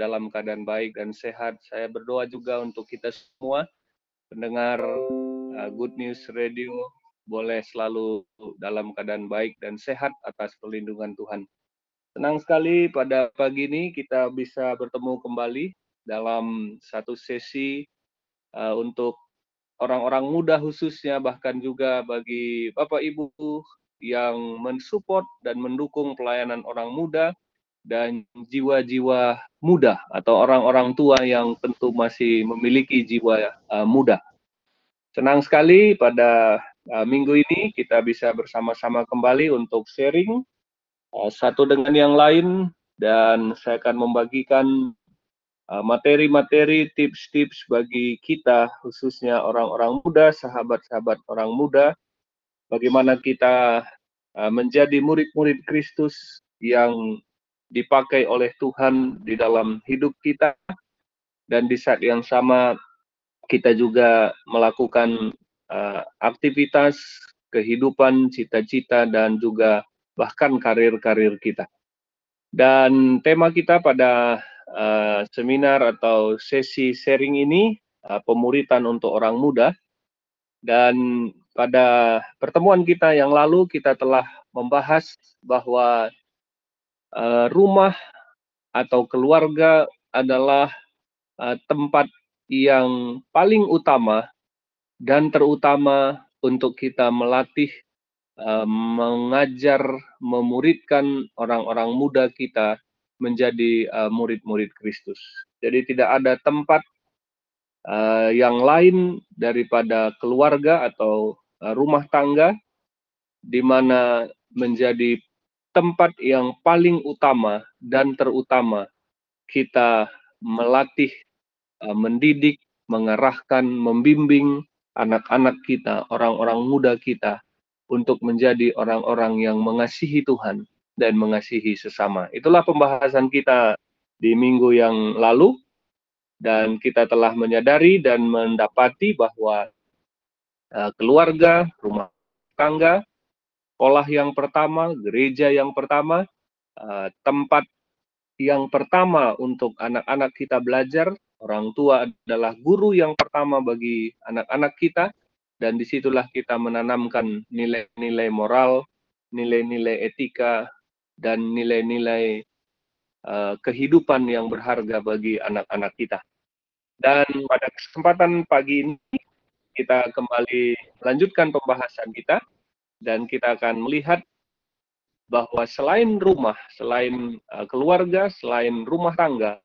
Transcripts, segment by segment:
dalam keadaan baik dan sehat. Saya berdoa juga untuk kita semua pendengar uh, Good News Radio boleh selalu dalam keadaan baik dan sehat atas perlindungan Tuhan. Senang sekali pada pagi ini kita bisa bertemu kembali dalam satu sesi uh, untuk orang-orang muda khususnya bahkan juga bagi Bapak Ibu yang mensupport dan mendukung pelayanan orang muda dan jiwa-jiwa muda atau orang-orang tua yang tentu masih memiliki jiwa uh, muda. Senang sekali pada uh, minggu ini kita bisa bersama-sama kembali untuk sharing uh, satu dengan yang lain dan saya akan membagikan materi-materi, tips-tips bagi kita khususnya orang-orang muda, sahabat-sahabat orang muda bagaimana kita menjadi murid-murid Kristus yang dipakai oleh Tuhan di dalam hidup kita dan di saat yang sama kita juga melakukan uh, aktivitas kehidupan, cita-cita dan juga bahkan karir-karir kita. Dan tema kita pada uh, seminar atau sesi sharing ini uh, pemuritan untuk orang muda dan pada pertemuan kita yang lalu kita telah membahas bahwa uh, rumah atau keluarga adalah uh, tempat yang paling utama dan terutama untuk kita melatih, uh, mengajar, memuridkan orang-orang muda kita menjadi murid-murid Kristus. Jadi tidak ada tempat yang lain daripada keluarga atau Eh, rumah tangga di mana menjadi tempat yang paling utama dan terutama kita melatih, eh, mendidik, mengarahkan, membimbing anak-anak kita, orang-orang muda kita untuk menjadi orang-orang yang mengasihi Tuhan dan mengasihi sesama. Itulah pembahasan kita di minggu yang lalu dan kita telah menyadari dan mendapati bahwa Eh, keluarga, rumah tangga, sekolah yang pertama, gereja yang pertama, uh, tempat yang pertama untuk anak-anak kita belajar, orang tua adalah guru yang pertama bagi anak-anak kita, dan di situlah kita menanamkan nilai-nilai moral, nilai-nilai etika, dan nilai-nilai uh, kehidupan yang berharga bagi anak-anak kita. Dan pada kesempatan pagi ini kita kembali lanjutkan pembahasan kita dan kita akan melihat bahwa selain rumah, selain uh, keluarga, selain rumah tangga,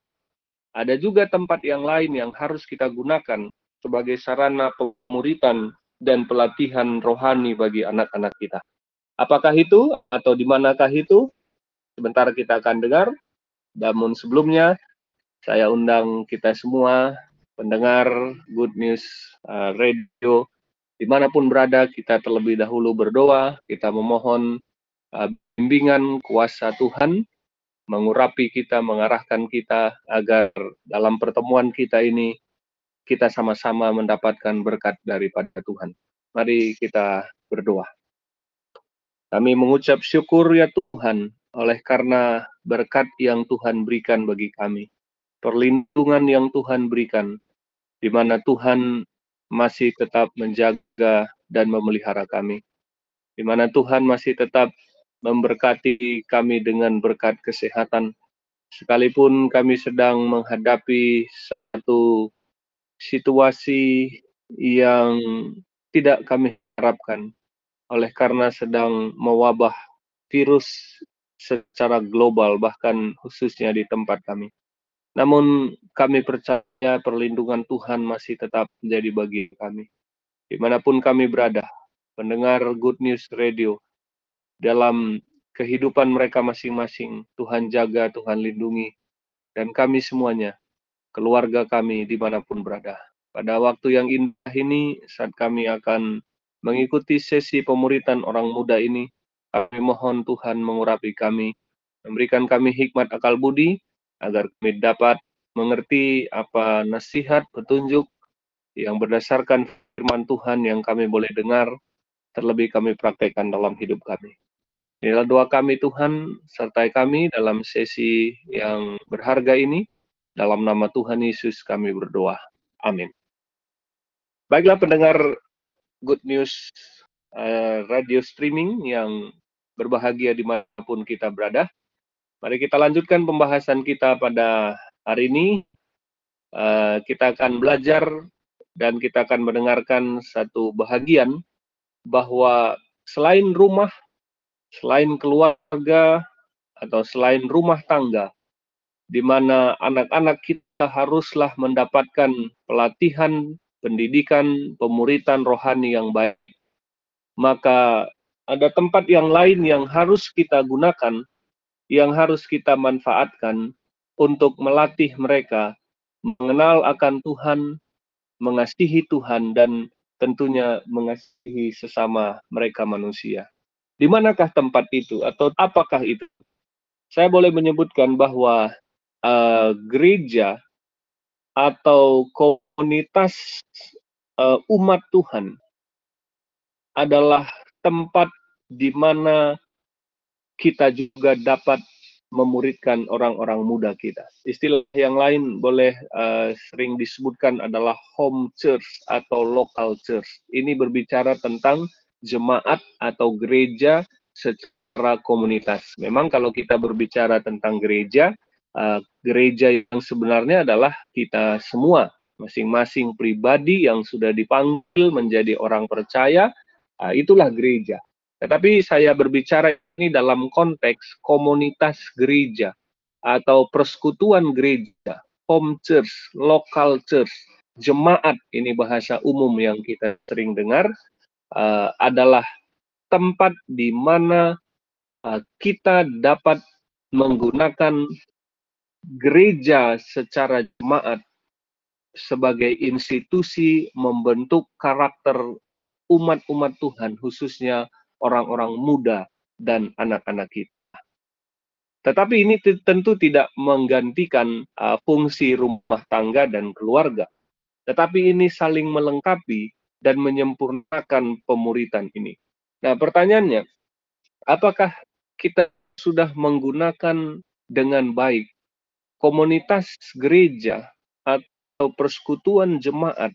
ada juga tempat yang lain yang harus kita gunakan sebagai sarana pemuritan dan pelatihan rohani bagi anak-anak kita. Apakah itu atau di manakah itu? Sebentar kita akan dengar. Namun sebelumnya, saya undang kita semua pendengar Good News uh, Radio di mana pun berada kita terlebih dahulu berdoa kita memohon uh, bimbingan kuasa Tuhan mengurapi kita mengarahkan kita agar dalam pertemuan kita ini kita sama-sama mendapatkan berkat daripada Tuhan. Mari kita berdoa. Kami mengucap syukur ya Tuhan oleh karena berkat yang Tuhan berikan bagi kami perlindungan yang Tuhan berikan, di mana Tuhan masih tetap menjaga dan memelihara kami, di mana Tuhan masih tetap memberkati kami dengan berkat kesehatan, sekalipun kami sedang menghadapi satu situasi yang tidak kami harapkan, oleh karena sedang mewabah virus secara global, bahkan khususnya di tempat kami. Namun kami percaya perlindungan Tuhan masih tetap menjadi bagi kami. Di mana pun kami berada, pendengar Good News Radio, dalam kehidupan mereka masing-masing, Tuhan jaga, Tuhan lindungi, dan kami semuanya, keluarga kami di mana pun berada. Pada waktu yang indah ini, saat kami akan mengikuti sesi pemuritan orang muda ini, kami mohon Tuhan mengurapi kami, memberikan kami hikmat akal budi, agar kami dapat mengerti apa nasihat, petunjuk yang berdasarkan firman Tuhan yang kami boleh dengar, terlebih kami praktekkan dalam hidup kami. Inilah doa kami Tuhan, sertai kami dalam sesi yang berharga ini. Dalam nama Tuhan Yesus kami berdoa. Amin. Baiklah pendengar Good News uh, radio streaming yang berbahagia di mana pun kita berada. Mari kita lanjutkan pembahasan kita pada hari ini. Uh, kita akan belajar dan kita akan mendengarkan satu bahagian bahwa selain rumah, selain keluarga, atau selain rumah tangga, di mana anak-anak kita haruslah mendapatkan pelatihan, pendidikan, pemuritan rohani yang baik. Maka ada tempat yang lain yang harus kita gunakan, yang harus kita manfaatkan untuk melatih mereka mengenal akan Tuhan, mengasihi Tuhan, dan tentunya mengasihi sesama mereka manusia. Di manakah tempat itu atau apakah itu? Saya boleh menyebutkan bahwa uh, gereja atau komunitas uh, umat Tuhan adalah tempat di mana kita juga dapat memuridkan orang-orang muda kita. Istilah yang lain boleh uh, sering disebutkan adalah home church atau local church. Ini berbicara tentang jemaat atau gereja secara komunitas. Memang kalau kita berbicara tentang gereja, uh, gereja yang sebenarnya adalah kita semua, masing-masing pribadi yang sudah dipanggil menjadi orang percaya, uh, itulah gereja. Tetapi saya berbicara ini dalam konteks komunitas gereja atau persekutuan gereja, home church, local church, jemaat ini bahasa umum yang kita sering dengar uh, adalah tempat di mana uh, kita dapat menggunakan gereja secara jemaat sebagai institusi membentuk karakter umat-umat Tuhan, khususnya orang-orang muda dan anak-anak kita. Tetapi ini tentu tidak menggantikan uh, fungsi rumah tangga dan keluarga. Tetapi ini saling melengkapi dan menyempurnakan pemuritan ini. Nah, pertanyaannya, apakah kita sudah menggunakan dengan baik komunitas gereja atau persekutuan jemaat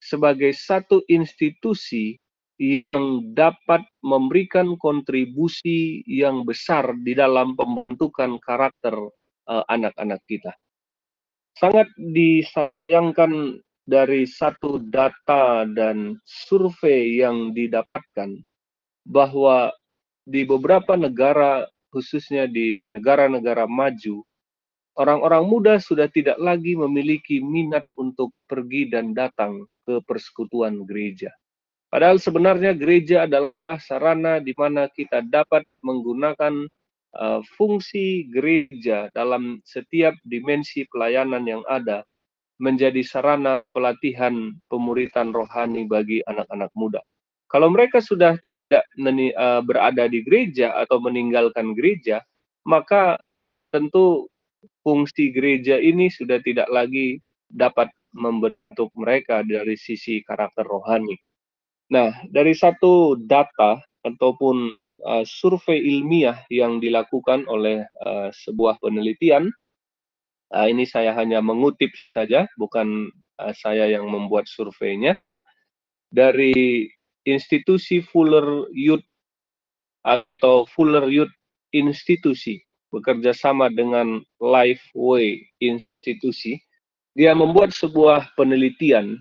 sebagai satu institusi yang dapat memberikan kontribusi yang besar di dalam pembentukan karakter eh, anak-anak uh, kita. Sangat disayangkan dari satu data dan survei yang didapatkan bahwa di beberapa negara khususnya di negara-negara maju orang-orang muda sudah tidak lagi memiliki minat untuk pergi dan datang ke persekutuan gereja. Padahal sebenarnya gereja adalah sarana di mana kita dapat menggunakan uh, fungsi gereja dalam setiap dimensi pelayanan yang ada menjadi sarana pelatihan pemuritan rohani bagi anak-anak muda. Kalau mereka sudah tidak uh, berada di gereja atau meninggalkan gereja, maka tentu fungsi gereja ini sudah tidak lagi dapat membentuk mereka dari sisi karakter rohani. Nah, dari satu data ataupun uh, survei ilmiah yang dilakukan oleh uh, sebuah penelitian, uh, ini saya hanya mengutip saja, bukan uh, saya yang membuat surveinya, dari institusi Fuller Youth atau Fuller Youth Institusi bekerja sama dengan Lifeway Institusi, dia membuat sebuah penelitian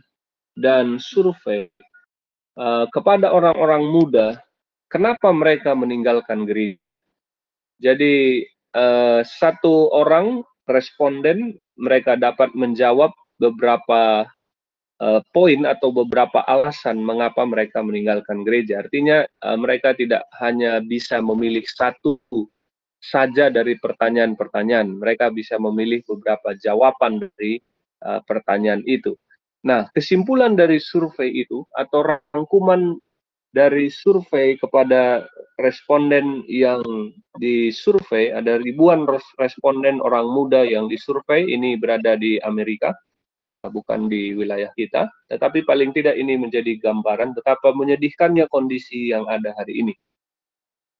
dan survei uh, kepada orang-orang muda, kenapa mereka meninggalkan gereja. Jadi uh, satu orang responden mereka dapat menjawab beberapa uh, poin atau beberapa alasan mengapa mereka meninggalkan gereja. Artinya uh, mereka tidak hanya bisa memilih satu saja dari pertanyaan-pertanyaan. Mereka bisa memilih beberapa jawaban dari uh, pertanyaan itu. Nah, kesimpulan dari survei itu atau rangkuman dari survei kepada responden yang disurvei, ada ribuan responden orang muda yang disurvei, ini berada di Amerika, bukan di wilayah kita, tetapi paling tidak ini menjadi gambaran betapa menyedihkannya kondisi yang ada hari ini.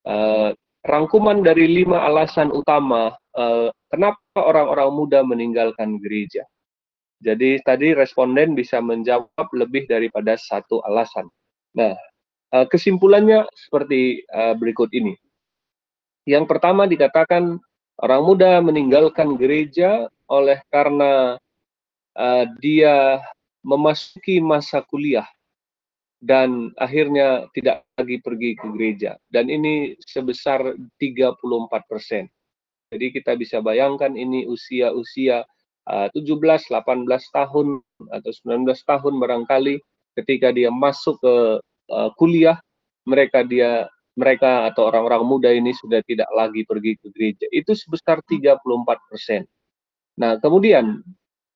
Uh, rangkuman dari lima alasan utama uh, kenapa orang-orang muda meninggalkan gereja? Jadi tadi responden bisa menjawab lebih daripada satu alasan. Nah, eh, kesimpulannya seperti eh, berikut ini. Yang pertama dikatakan orang muda meninggalkan gereja oleh karena uh, dia memasuki masa kuliah dan akhirnya tidak lagi pergi ke gereja. Dan ini sebesar 34 persen. Jadi kita bisa bayangkan ini usia-usia 17, 18 tahun atau 19 tahun barangkali ketika dia masuk ke uh, kuliah, mereka dia mereka atau orang-orang muda ini sudah tidak lagi pergi ke gereja. Itu sebesar 34 persen. Nah, kemudian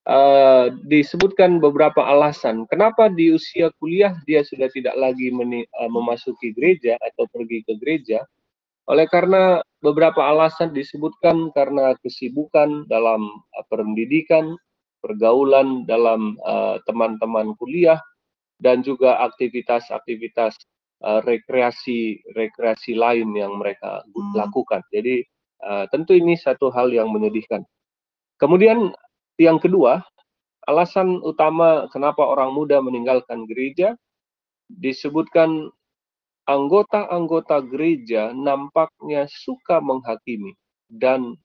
uh, disebutkan beberapa alasan kenapa di usia kuliah dia sudah tidak lagi meni, uh, memasuki gereja atau pergi ke gereja. Oleh karena beberapa alasan disebutkan karena kesibukan dalam uh, pendidikan, pergaulan dalam teman-teman uh, kuliah, dan juga aktivitas-aktivitas uh, rekreasi rekreasi lain yang mereka hmm. lakukan. Jadi uh, tentu ini satu hal yang menyedihkan. Kemudian yang kedua, alasan utama kenapa orang muda meninggalkan gereja disebutkan anggota-anggota gereja nampaknya suka menghakimi dan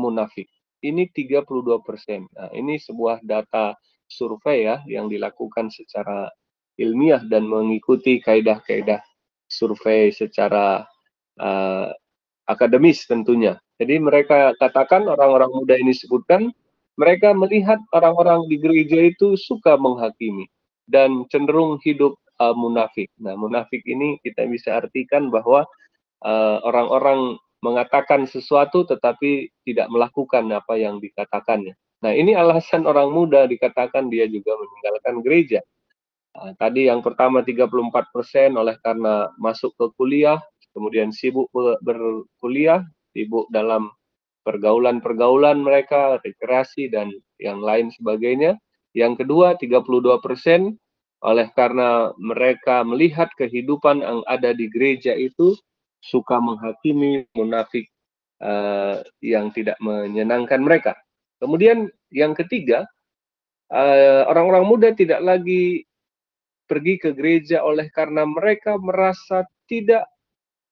munafik. Ini 32 persen. Nah, ini sebuah data survei ya yang dilakukan secara ilmiah dan mengikuti kaidah-kaidah survei secara uh, akademis tentunya. Jadi mereka katakan orang-orang muda ini sebutkan mereka melihat orang-orang di gereja itu suka menghakimi dan cenderung hidup uh, munafik. Nah, munafik ini kita bisa artikan bahwa uh, orang-orang mengatakan sesuatu tetapi tidak melakukan apa yang dikatakannya. Nah, ini alasan orang muda dikatakan dia juga meninggalkan gereja. Uh, tadi yang pertama 34% oleh karena masuk ke kuliah, kemudian sibuk berkuliah, sibuk dalam pergaulan-pergaulan mereka, rekreasi dan yang lain sebagainya. Yang kedua 32% oleh karena mereka melihat kehidupan yang ada di gereja itu suka menghakimi munafik uh, yang tidak menyenangkan mereka. Kemudian yang ketiga, eh, orang-orang uh, muda tidak lagi pergi ke gereja oleh karena mereka merasa tidak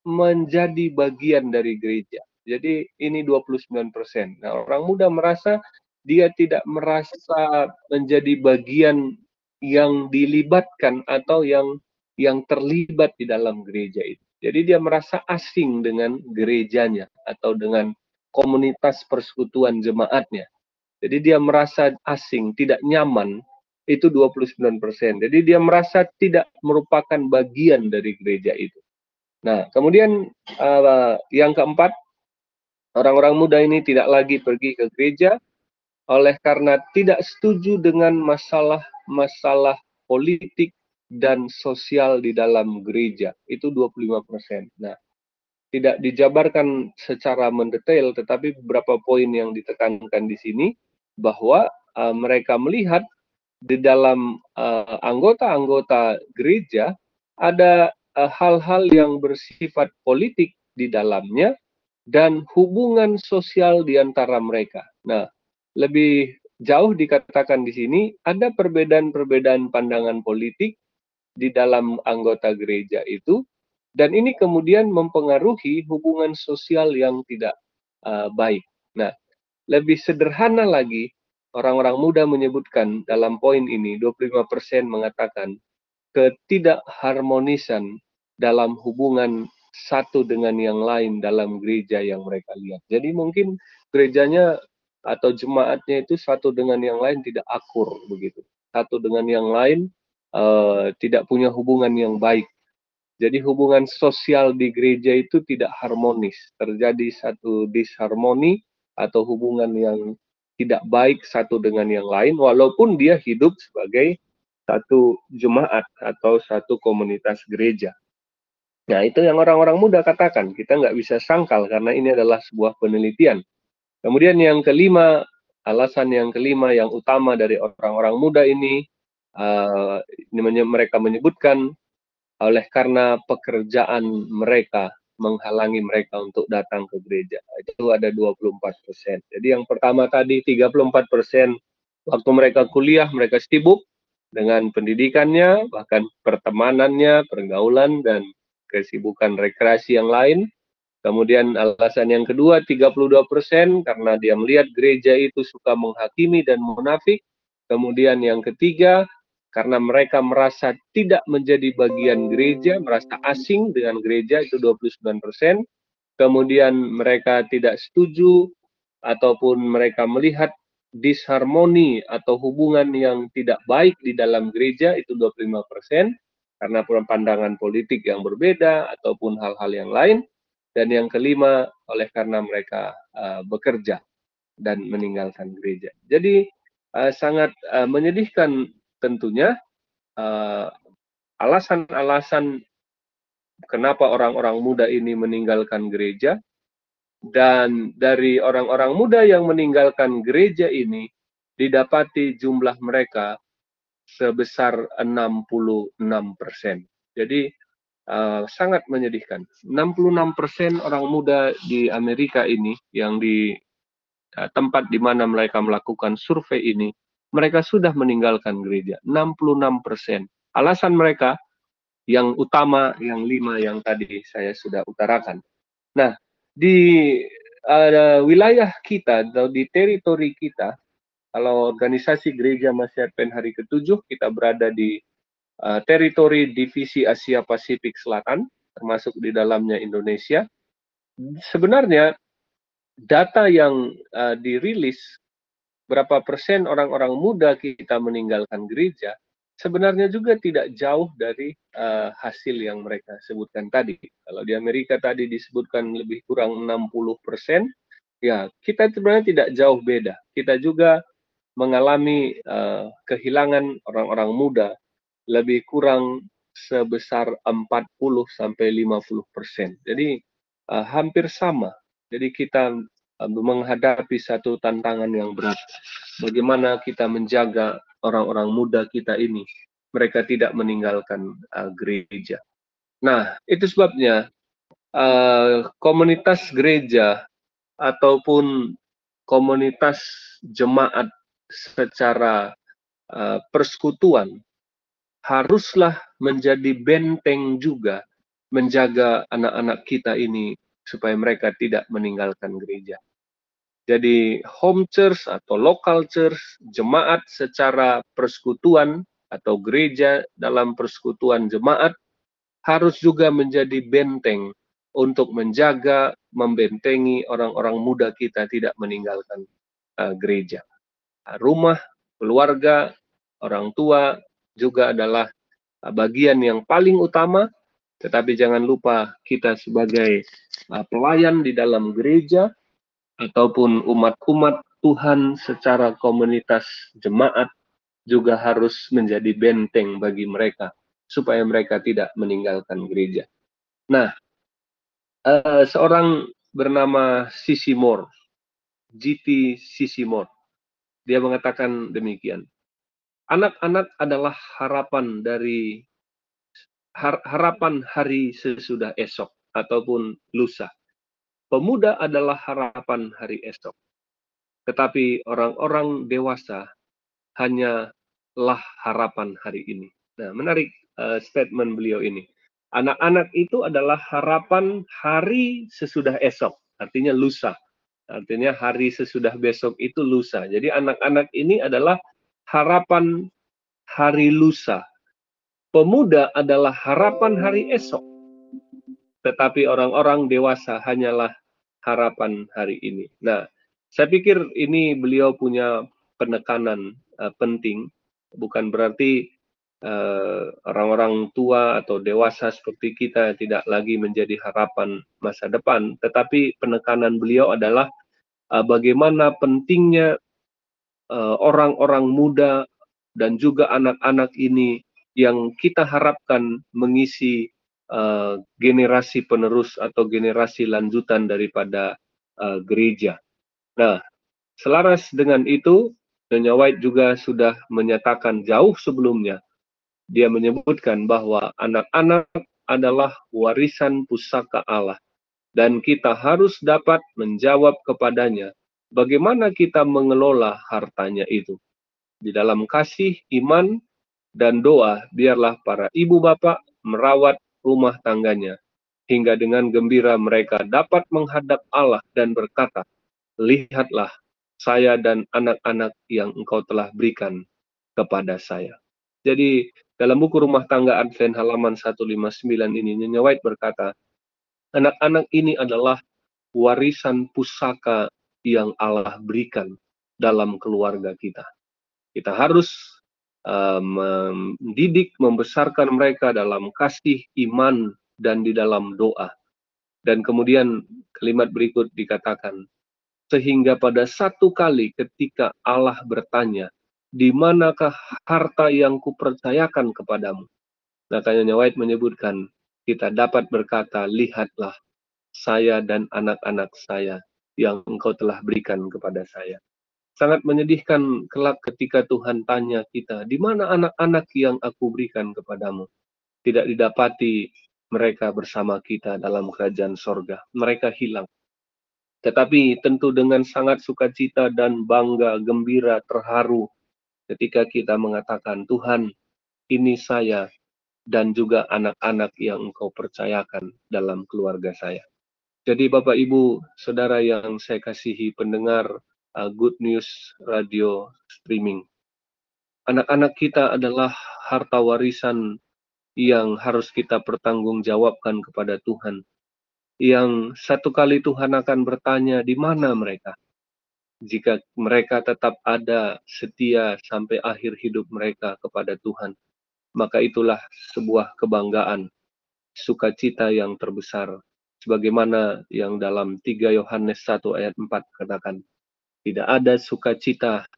menjadi bagian dari gereja. Jadi ini 29 persen. Nah orang muda merasa dia tidak merasa menjadi bagian yang dilibatkan atau yang yang terlibat di dalam gereja itu. Jadi dia merasa asing dengan gerejanya atau dengan komunitas persekutuan jemaatnya. Jadi dia merasa asing, tidak nyaman itu 29 persen. Jadi dia merasa tidak merupakan bagian dari gereja itu. Nah, kemudian uh, yang keempat, orang-orang muda ini tidak lagi pergi ke gereja oleh karena tidak setuju dengan masalah-masalah politik dan sosial di dalam gereja. Itu 25 persen. Nah, tidak dijabarkan secara mendetail, tetapi beberapa poin yang ditekankan di sini bahwa uh, mereka melihat di dalam eh, anggota-anggota uh, gereja ada eh, hal-hal uh, yang bersifat politik di dalamnya dan hubungan sosial di antara mereka. Nah, lebih jauh dikatakan di sini ada perbedaan-perbedaan pandangan politik di dalam anggota gereja itu dan ini kemudian mempengaruhi hubungan sosial yang tidak uh, baik. Nah, lebih sederhana lagi orang-orang muda menyebutkan dalam poin ini 25% mengatakan ketidakharmonisan dalam hubungan satu dengan yang lain dalam gereja yang mereka lihat. Jadi mungkin gerejanya atau jemaatnya itu satu dengan yang lain tidak akur begitu. Satu dengan yang lain uh, tidak punya hubungan yang baik. Jadi hubungan sosial di gereja itu tidak harmonis. Terjadi satu disharmoni atau hubungan yang tidak baik satu dengan yang lain walaupun dia hidup sebagai satu jemaat atau satu komunitas gereja. Nah itu yang orang-orang muda katakan, kita nggak bisa sangkal karena ini adalah sebuah penelitian. Kemudian yang kelima, alasan yang kelima yang utama dari orang-orang muda ini, uh, mereka menyebutkan oleh karena pekerjaan mereka menghalangi mereka untuk datang ke gereja. Itu ada 24 persen. Jadi yang pertama tadi 34 persen waktu mereka kuliah mereka sibuk dengan pendidikannya, bahkan pertemanannya, pergaulan dan kesibukan rekreasi yang lain. Kemudian alasan yang kedua 32 persen karena dia melihat gereja itu suka menghakimi dan munafik. Kemudian yang ketiga karena mereka merasa tidak menjadi bagian gereja, merasa asing dengan gereja itu 29 persen. Kemudian mereka tidak setuju ataupun mereka melihat disharmoni atau hubungan yang tidak baik di dalam gereja itu 25 persen karena pandangan politik yang berbeda ataupun hal-hal yang lain dan yang kelima oleh karena mereka uh, bekerja dan meninggalkan gereja. Jadi uh, sangat uh, menyedihkan tentunya alasan-alasan kenapa orang-orang muda ini meninggalkan gereja dan dari orang-orang muda yang meninggalkan gereja ini didapati jumlah mereka sebesar 66 persen. Jadi uh, sangat menyedihkan. 66% orang muda di Amerika ini yang di uh, tempat di mana mereka melakukan survei ini, mereka sudah meninggalkan gereja. 66%. Alasan mereka yang utama, yang lima yang tadi saya sudah utarakan. Nah, di uh, wilayah kita atau di teritori kita, kalau organisasi gereja Advent hari ketujuh, kita berada di uh, teritori divisi Asia Pasifik Selatan, termasuk di dalamnya Indonesia. Sebenarnya data yang uh, dirilis berapa persen orang-orang muda kita meninggalkan gereja sebenarnya juga tidak jauh dari uh, hasil yang mereka sebutkan tadi. Kalau di Amerika tadi disebutkan lebih kurang 60 persen, ya kita sebenarnya tidak jauh beda. Kita juga mengalami uh, kehilangan orang-orang muda lebih kurang sebesar 40 sampai 50 persen. Jadi uh, hampir sama. Jadi kita uh, menghadapi satu tantangan yang berat. Bagaimana kita menjaga orang-orang muda kita ini mereka tidak meninggalkan uh, gereja. Nah, itu sebabnya uh, komunitas gereja ataupun komunitas jemaat secara uh, persekutuan haruslah menjadi benteng juga menjaga anak-anak kita ini supaya mereka tidak meninggalkan gereja. Jadi home church atau local church, jemaat secara persekutuan atau gereja dalam persekutuan jemaat harus juga menjadi benteng untuk menjaga, membentengi orang-orang muda kita tidak meninggalkan uh, gereja. Rumah, keluarga, orang tua, juga adalah uh, bagian yang paling utama, tetapi jangan lupa kita sebagai uh, pelayan di dalam gereja ataupun umat-umat Tuhan secara komunitas jemaat juga harus menjadi benteng bagi mereka supaya mereka tidak meninggalkan gereja. Nah, uh, seorang bernama Sisi Moore, GT Sisi dia mengatakan demikian anak-anak adalah harapan dari har, harapan hari sesudah esok ataupun lusa. Pemuda adalah harapan hari esok. Tetapi orang-orang dewasa hanyalah harapan hari ini. Nah, menarik uh, statement beliau ini. Anak-anak itu adalah harapan hari sesudah esok, artinya lusa. Artinya hari sesudah besok itu lusa. Jadi anak-anak ini adalah harapan hari lusa. Pemuda adalah harapan hari esok. Tetapi orang-orang dewasa hanyalah harapan hari ini. Nah, saya pikir ini beliau punya penekanan uh, penting. Bukan berarti uh, orang-orang tua atau dewasa seperti kita tidak lagi menjadi harapan masa depan. Tetapi penekanan beliau adalah uh, bagaimana pentingnya Eh, orang-orang uh, muda dan juga anak-anak ini yang kita harapkan mengisi uh, generasi penerus atau generasi lanjutan daripada uh, gereja. Nah, selaras dengan itu, Nyonya White juga sudah menyatakan jauh sebelumnya, dia menyebutkan bahwa anak-anak adalah warisan pusaka Allah dan kita harus dapat menjawab kepadanya bagaimana kita mengelola hartanya itu. Di dalam kasih, iman, dan doa, biarlah para ibu bapak merawat rumah tangganya, hingga dengan gembira mereka dapat menghadap Allah dan berkata, Lihatlah, saya dan anak-anak yang engkau telah berikan kepada saya. Jadi dalam buku rumah tangga Advent halaman 159 ini Nyonya White berkata, anak-anak ini adalah warisan pusaka yang Allah berikan dalam keluarga kita. Kita harus uh, mendidik, membesarkan mereka dalam kasih, iman, dan di dalam doa. Dan kemudian kalimat berikut dikatakan, sehingga pada satu kali ketika Allah bertanya, di manakah harta yang kupercayakan kepadamu? Makanya White menyebutkan, kita dapat berkata, lihatlah saya dan anak-anak saya yang engkau telah berikan kepada saya. Sangat menyedihkan kelak ketika Tuhan tanya kita, di mana anak-anak yang aku berikan kepadamu? Tidak didapati mereka bersama kita dalam kerajaan sorga. Mereka hilang. Tetapi tentu dengan sangat sukacita dan bangga, gembira, terharu, ketika kita mengatakan, Tuhan, ini saya dan juga anak-anak yang engkau percayakan dalam keluarga saya. Jadi Bapak Ibu, Saudara yang saya kasihi pendengar uh, Good News Radio Streaming. Anak-anak kita adalah harta warisan yang harus kita pertanggungjawabkan kepada Tuhan. Yang satu kali Tuhan akan bertanya di mana mereka jika mereka tetap ada setia sampai akhir hidup mereka kepada Tuhan, maka itulah sebuah kebanggaan, sukacita yang terbesar. Sebagaimana yang dalam 3 Yohanes 1 ayat 4 katakan, tidak ada sukacita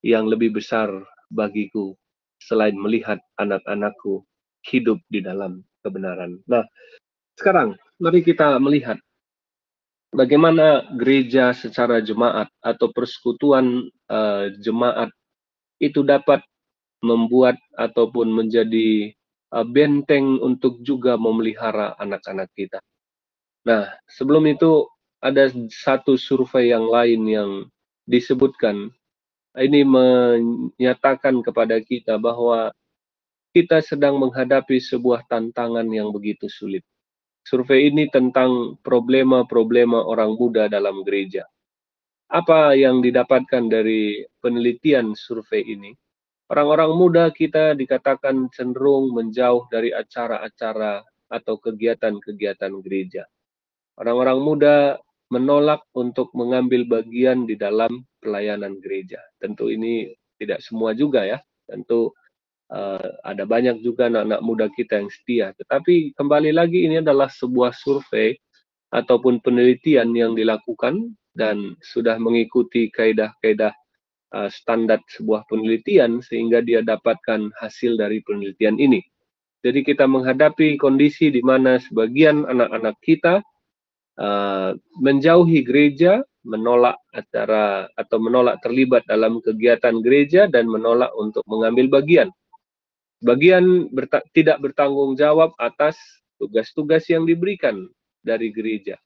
yang lebih besar bagiku selain melihat anak-anakku hidup di dalam kebenaran. Nah, sekarang mari kita melihat bagaimana gereja secara jemaat atau persekutuan uh, jemaat itu dapat membuat ataupun menjadi uh, benteng untuk juga memelihara anak-anak kita. Nah, sebelum itu ada satu survei yang lain yang disebutkan. Ini menyatakan kepada kita bahwa kita sedang menghadapi sebuah tantangan yang begitu sulit. Survei ini tentang problema-problema orang muda dalam gereja. Apa yang didapatkan dari penelitian survei ini? Orang-orang muda kita dikatakan cenderung menjauh dari acara-acara atau kegiatan-kegiatan gereja. Orang-orang muda menolak untuk mengambil bagian di dalam pelayanan gereja. Tentu ini tidak semua juga ya. Tentu uh, ada banyak juga anak-anak muda kita yang setia. Tetapi kembali lagi ini adalah sebuah survei ataupun penelitian yang dilakukan dan sudah mengikuti kaidah-kaidah uh, standar sebuah penelitian sehingga dia dapatkan hasil dari penelitian ini. Jadi kita menghadapi kondisi di mana sebagian anak-anak kita uh, menjauhi gereja, menolak acara atau menolak terlibat dalam kegiatan gereja dan menolak untuk mengambil bagian. Bagian berta tidak bertanggung jawab atas tugas-tugas yang diberikan dari gereja.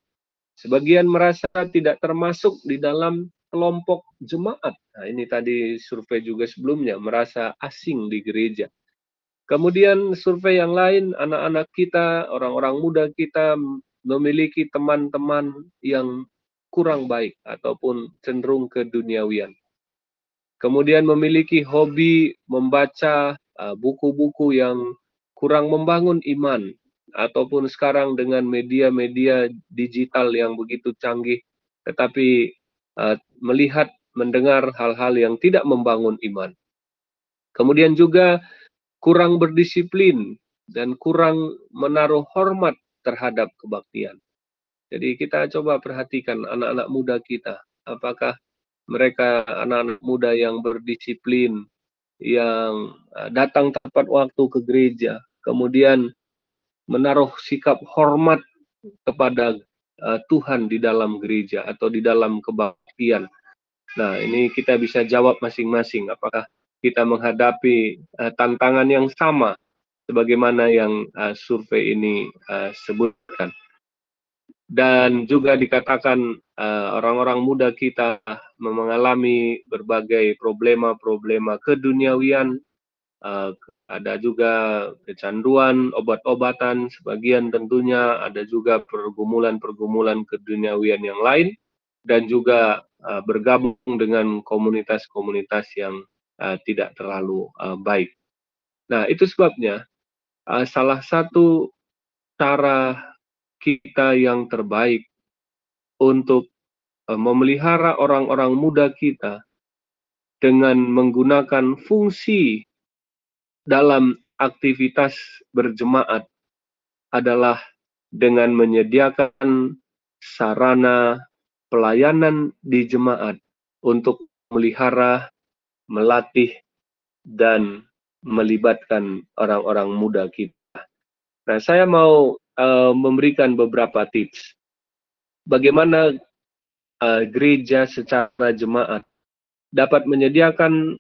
Sebagian merasa tidak termasuk di dalam kelompok jemaat. Nah, ini tadi survei juga sebelumnya, merasa asing di gereja. Kemudian survei yang lain, anak-anak kita, orang-orang muda kita memiliki teman-teman yang kurang baik ataupun cenderung ke duniawian. Kemudian memiliki hobi membaca Uh, buku-buku yang kurang membangun iman ataupun sekarang dengan media-media digital yang begitu canggih tetapi uh, melihat mendengar hal-hal yang tidak membangun iman. Kemudian juga kurang berdisiplin dan kurang menaruh hormat terhadap kebaktian. Jadi kita coba perhatikan anak-anak muda kita, apakah mereka anak-anak muda yang berdisiplin, yang uh, datang tepat waktu ke gereja, kemudian menaruh sikap hormat kepada uh, Tuhan di dalam gereja atau di dalam kebaktian. Nah, ini kita bisa jawab masing-masing apakah kita menghadapi uh, tantangan yang sama sebagaimana yang uh, survei ini uh, sebutkan. Dan juga dikatakan orang-orang uh, muda kita mengalami berbagai problema-problema keduniawian, uh, ada juga kecanduan, obat-obatan, sebagian tentunya ada juga pergumulan-pergumulan keduniawian yang lain, dan juga uh, bergabung dengan komunitas-komunitas yang uh, tidak terlalu uh, baik. Nah, itu sebabnya uh, salah satu cara kita yang terbaik untuk uh, memelihara orang-orang muda kita dengan menggunakan fungsi dalam aktivitas berjemaat adalah dengan menyediakan sarana pelayanan di jemaat untuk melihara, melatih, dan melibatkan orang-orang muda kita. Nah, saya mau uh, memberikan beberapa tips. Bagaimana uh, gereja secara jemaat dapat menyediakan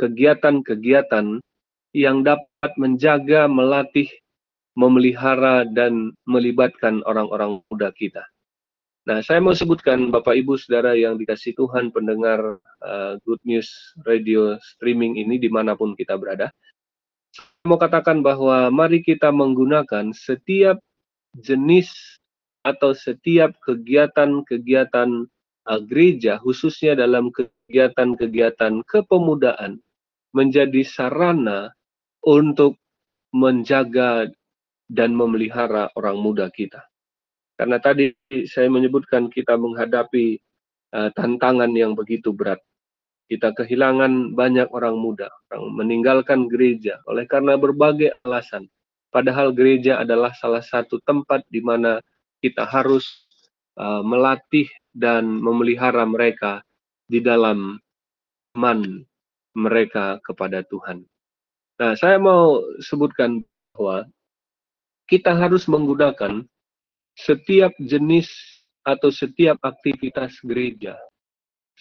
kegiatan-kegiatan yang dapat menjaga, melatih, memelihara, dan melibatkan orang-orang muda kita. Nah, saya mau sebutkan Bapak Ibu Saudara yang dikasih Tuhan pendengar uh, Good News Radio streaming ini di mana pun kita berada mau katakan bahwa mari kita menggunakan setiap jenis atau setiap kegiatan-kegiatan uh, gereja, khususnya dalam kegiatan-kegiatan kepemudaan, menjadi sarana untuk menjaga dan memelihara orang muda kita. Karena tadi saya menyebutkan kita menghadapi uh, tantangan yang begitu berat kita kehilangan banyak orang muda, orang meninggalkan gereja oleh karena berbagai alasan. Padahal gereja adalah salah satu tempat di mana kita harus uh, melatih dan memelihara mereka di dalam iman mereka kepada Tuhan. Nah, saya mau sebutkan bahwa kita harus menggunakan setiap jenis atau setiap aktivitas gereja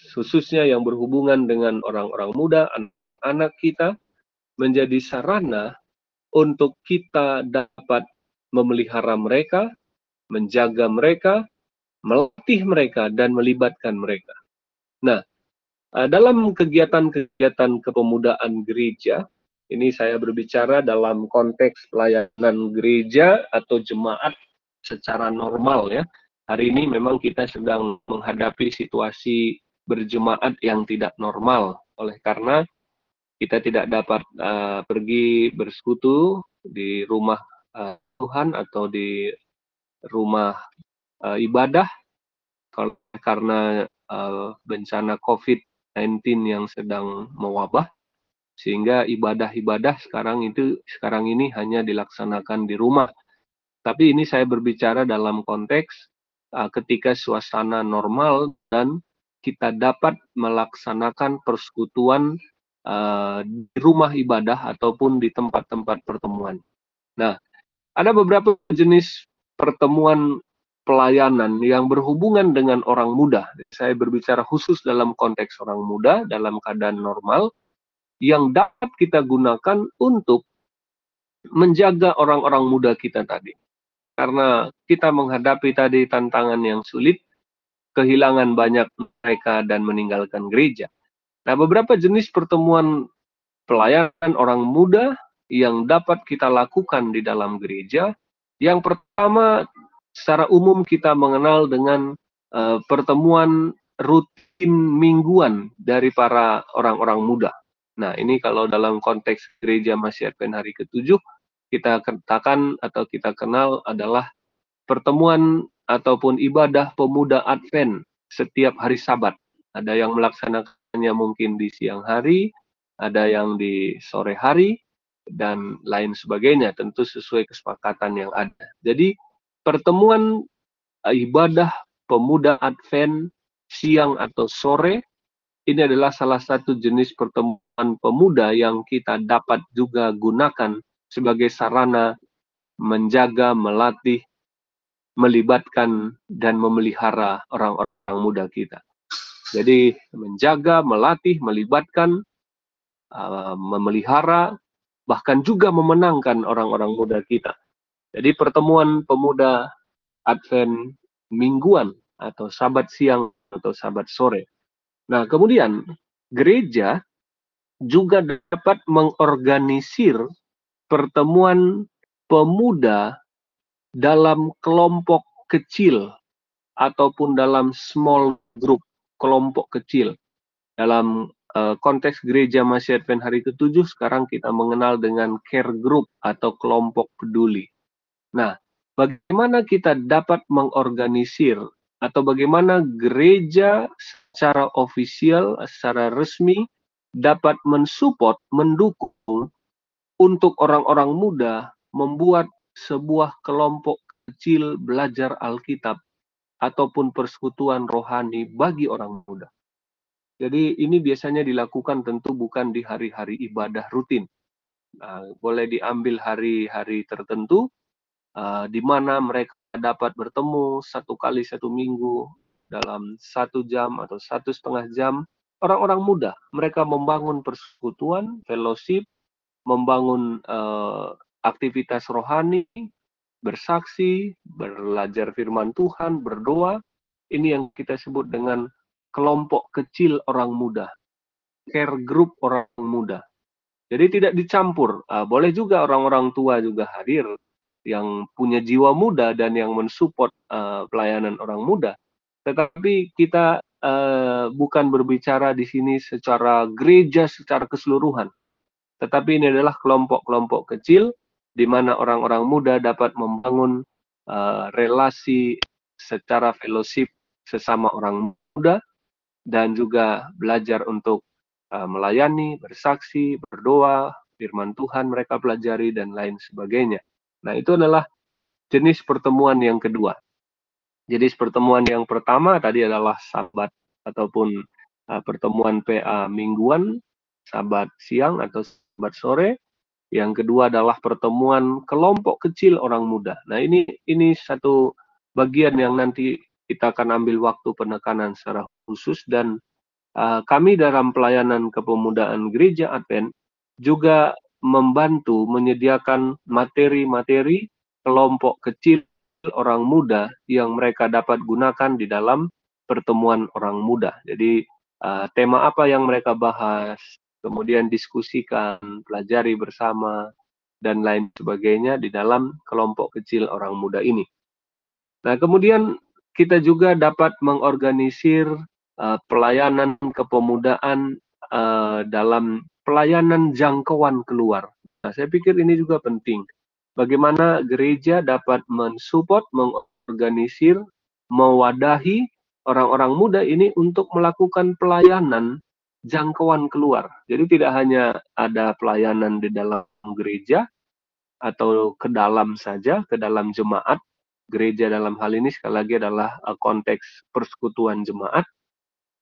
khususnya yang berhubungan dengan orang-orang muda, anak-anak kita, menjadi sarana untuk kita dapat memelihara mereka, menjaga mereka, melatih mereka, dan melibatkan mereka. Nah, eh, dalam kegiatan-kegiatan kepemudaan gereja, ini saya berbicara dalam konteks pelayanan gereja atau jemaat secara normal ya. Hari ini memang kita sedang menghadapi situasi berjemaat yang tidak normal oleh karena kita tidak dapat uh, pergi bersekutu di rumah uh, Tuhan atau di rumah uh, ibadah karena uh, bencana COVID-19 yang sedang mewabah sehingga ibadah-ibadah sekarang itu sekarang ini hanya dilaksanakan di rumah. Tapi ini saya berbicara dalam konteks uh, ketika suasana normal dan kita dapat melaksanakan persekutuan uh, di rumah ibadah ataupun di tempat-tempat pertemuan. Nah, ada beberapa jenis pertemuan pelayanan yang berhubungan dengan orang muda. Saya berbicara khusus dalam konteks orang muda dalam keadaan normal yang dapat kita gunakan untuk menjaga orang-orang muda kita tadi. Karena kita menghadapi tadi tantangan yang sulit, kehilangan banyak mereka dan meninggalkan gereja. Nah, beberapa jenis pertemuan pelayanan orang muda yang dapat kita lakukan di dalam gereja. Yang pertama, secara umum kita mengenal dengan uh, pertemuan rutin mingguan dari para orang-orang muda. Nah, ini kalau dalam konteks gereja masih Advent hari ketujuh, kita katakan atau kita kenal adalah pertemuan ataupun ibadah pemuda Advent setiap hari Sabat. Ada yang melaksanakannya mungkin di siang hari, ada yang di sore hari, dan lain sebagainya, tentu sesuai kesepakatan yang ada. Jadi pertemuan eh, ibadah pemuda Advent siang atau sore ini adalah salah satu jenis pertemuan pemuda yang kita dapat juga gunakan sebagai sarana menjaga, melatih, melibatkan dan memelihara orang-orang muda kita. Jadi menjaga, melatih, melibatkan, uh, memelihara, bahkan juga memenangkan orang-orang muda kita. Jadi pertemuan pemuda Advent mingguan atau sabat siang atau sabat sore. Nah, kemudian gereja juga dapat mengorganisir pertemuan pemuda dalam kelompok kecil ataupun dalam small group, kelompok kecil. Dalam uh, konteks gereja masih Advent hari ke-7 sekarang kita mengenal dengan care group atau kelompok peduli. Nah, bagaimana kita dapat mengorganisir atau bagaimana gereja secara ofisial, secara resmi dapat mensupport, mendukung untuk orang-orang muda membuat sebuah kelompok kecil belajar Alkitab ataupun persekutuan rohani bagi orang muda. Jadi ini biasanya dilakukan tentu bukan di hari-hari ibadah rutin. Nah, boleh diambil hari-hari tertentu uh, di mana mereka dapat bertemu satu kali satu minggu dalam satu jam atau satu setengah jam. Orang-orang muda, mereka membangun persekutuan, fellowship, membangun uh, aktivitas rohani, bersaksi, belajar firman Tuhan, berdoa. Ini yang kita sebut dengan kelompok kecil orang muda, care group orang muda. Jadi tidak dicampur. Uh, boleh juga orang-orang tua juga hadir, yang punya jiwa muda dan yang mensupport uh, pelayanan orang muda. Tetapi kita uh, bukan berbicara di sini secara gereja secara keseluruhan. Tetapi ini adalah kelompok-kelompok kecil di mana orang-orang muda dapat membangun uh, relasi secara fellowship sesama orang muda dan juga belajar untuk uh, melayani, bersaksi, berdoa, firman Tuhan mereka pelajari dan lain sebagainya. Nah, itu adalah jenis pertemuan yang kedua. Jenis pertemuan yang pertama tadi adalah sabat ataupun uh, pertemuan PA mingguan, sabat siang atau sabat sore. Yang kedua adalah pertemuan kelompok kecil orang muda. Nah, ini ini satu bagian yang nanti kita akan ambil waktu penekanan secara khusus dan uh, kami dalam pelayanan kepemudaan gereja Advent juga membantu menyediakan materi-materi kelompok kecil orang muda yang mereka dapat gunakan di dalam pertemuan orang muda. Jadi uh, tema apa yang mereka bahas, kemudian diskusikan, pelajari bersama dan lain sebagainya di dalam kelompok kecil orang muda ini. Nah, kemudian kita juga dapat mengorganisir uh, pelayanan kepemudaan uh, dalam pelayanan jangkauan keluar. Nah, saya pikir ini juga penting. Bagaimana gereja dapat mensupport, mengorganisir, mewadahi orang-orang muda ini untuk melakukan pelayanan jangkauan keluar. Jadi tidak hanya ada pelayanan di dalam gereja atau ke dalam saja, ke dalam jemaat. Gereja dalam hal ini sekali lagi adalah uh, konteks persekutuan jemaat.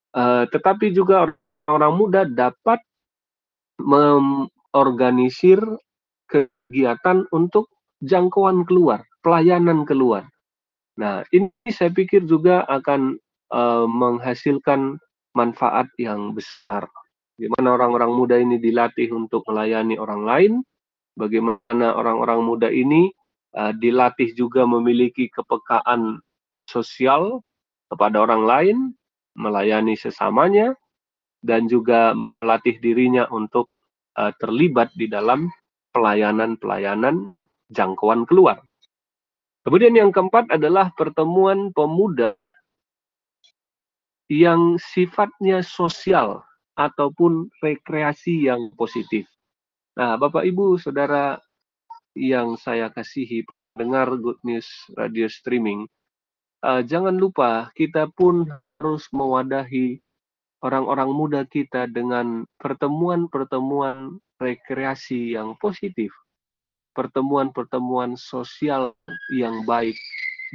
Uh, tetapi juga orang-orang muda dapat mengorganisir kegiatan untuk jangkauan keluar, pelayanan keluar. Nah, ini saya pikir juga akan uh, menghasilkan manfaat yang besar. Bagaimana orang-orang muda ini dilatih untuk melayani orang lain, bagaimana orang-orang muda ini uh, dilatih juga memiliki kepekaan sosial kepada orang lain, melayani sesamanya, dan juga melatih dirinya untuk uh, terlibat di dalam pelayanan-pelayanan jangkauan keluar. Kemudian yang keempat adalah pertemuan pemuda yang sifatnya sosial ataupun rekreasi yang positif. Nah, Bapak Ibu, Saudara yang saya kasihi, dengar Good News Radio Streaming, uh, jangan lupa kita pun harus mewadahi orang-orang muda kita dengan pertemuan-pertemuan rekreasi yang positif, pertemuan-pertemuan sosial yang baik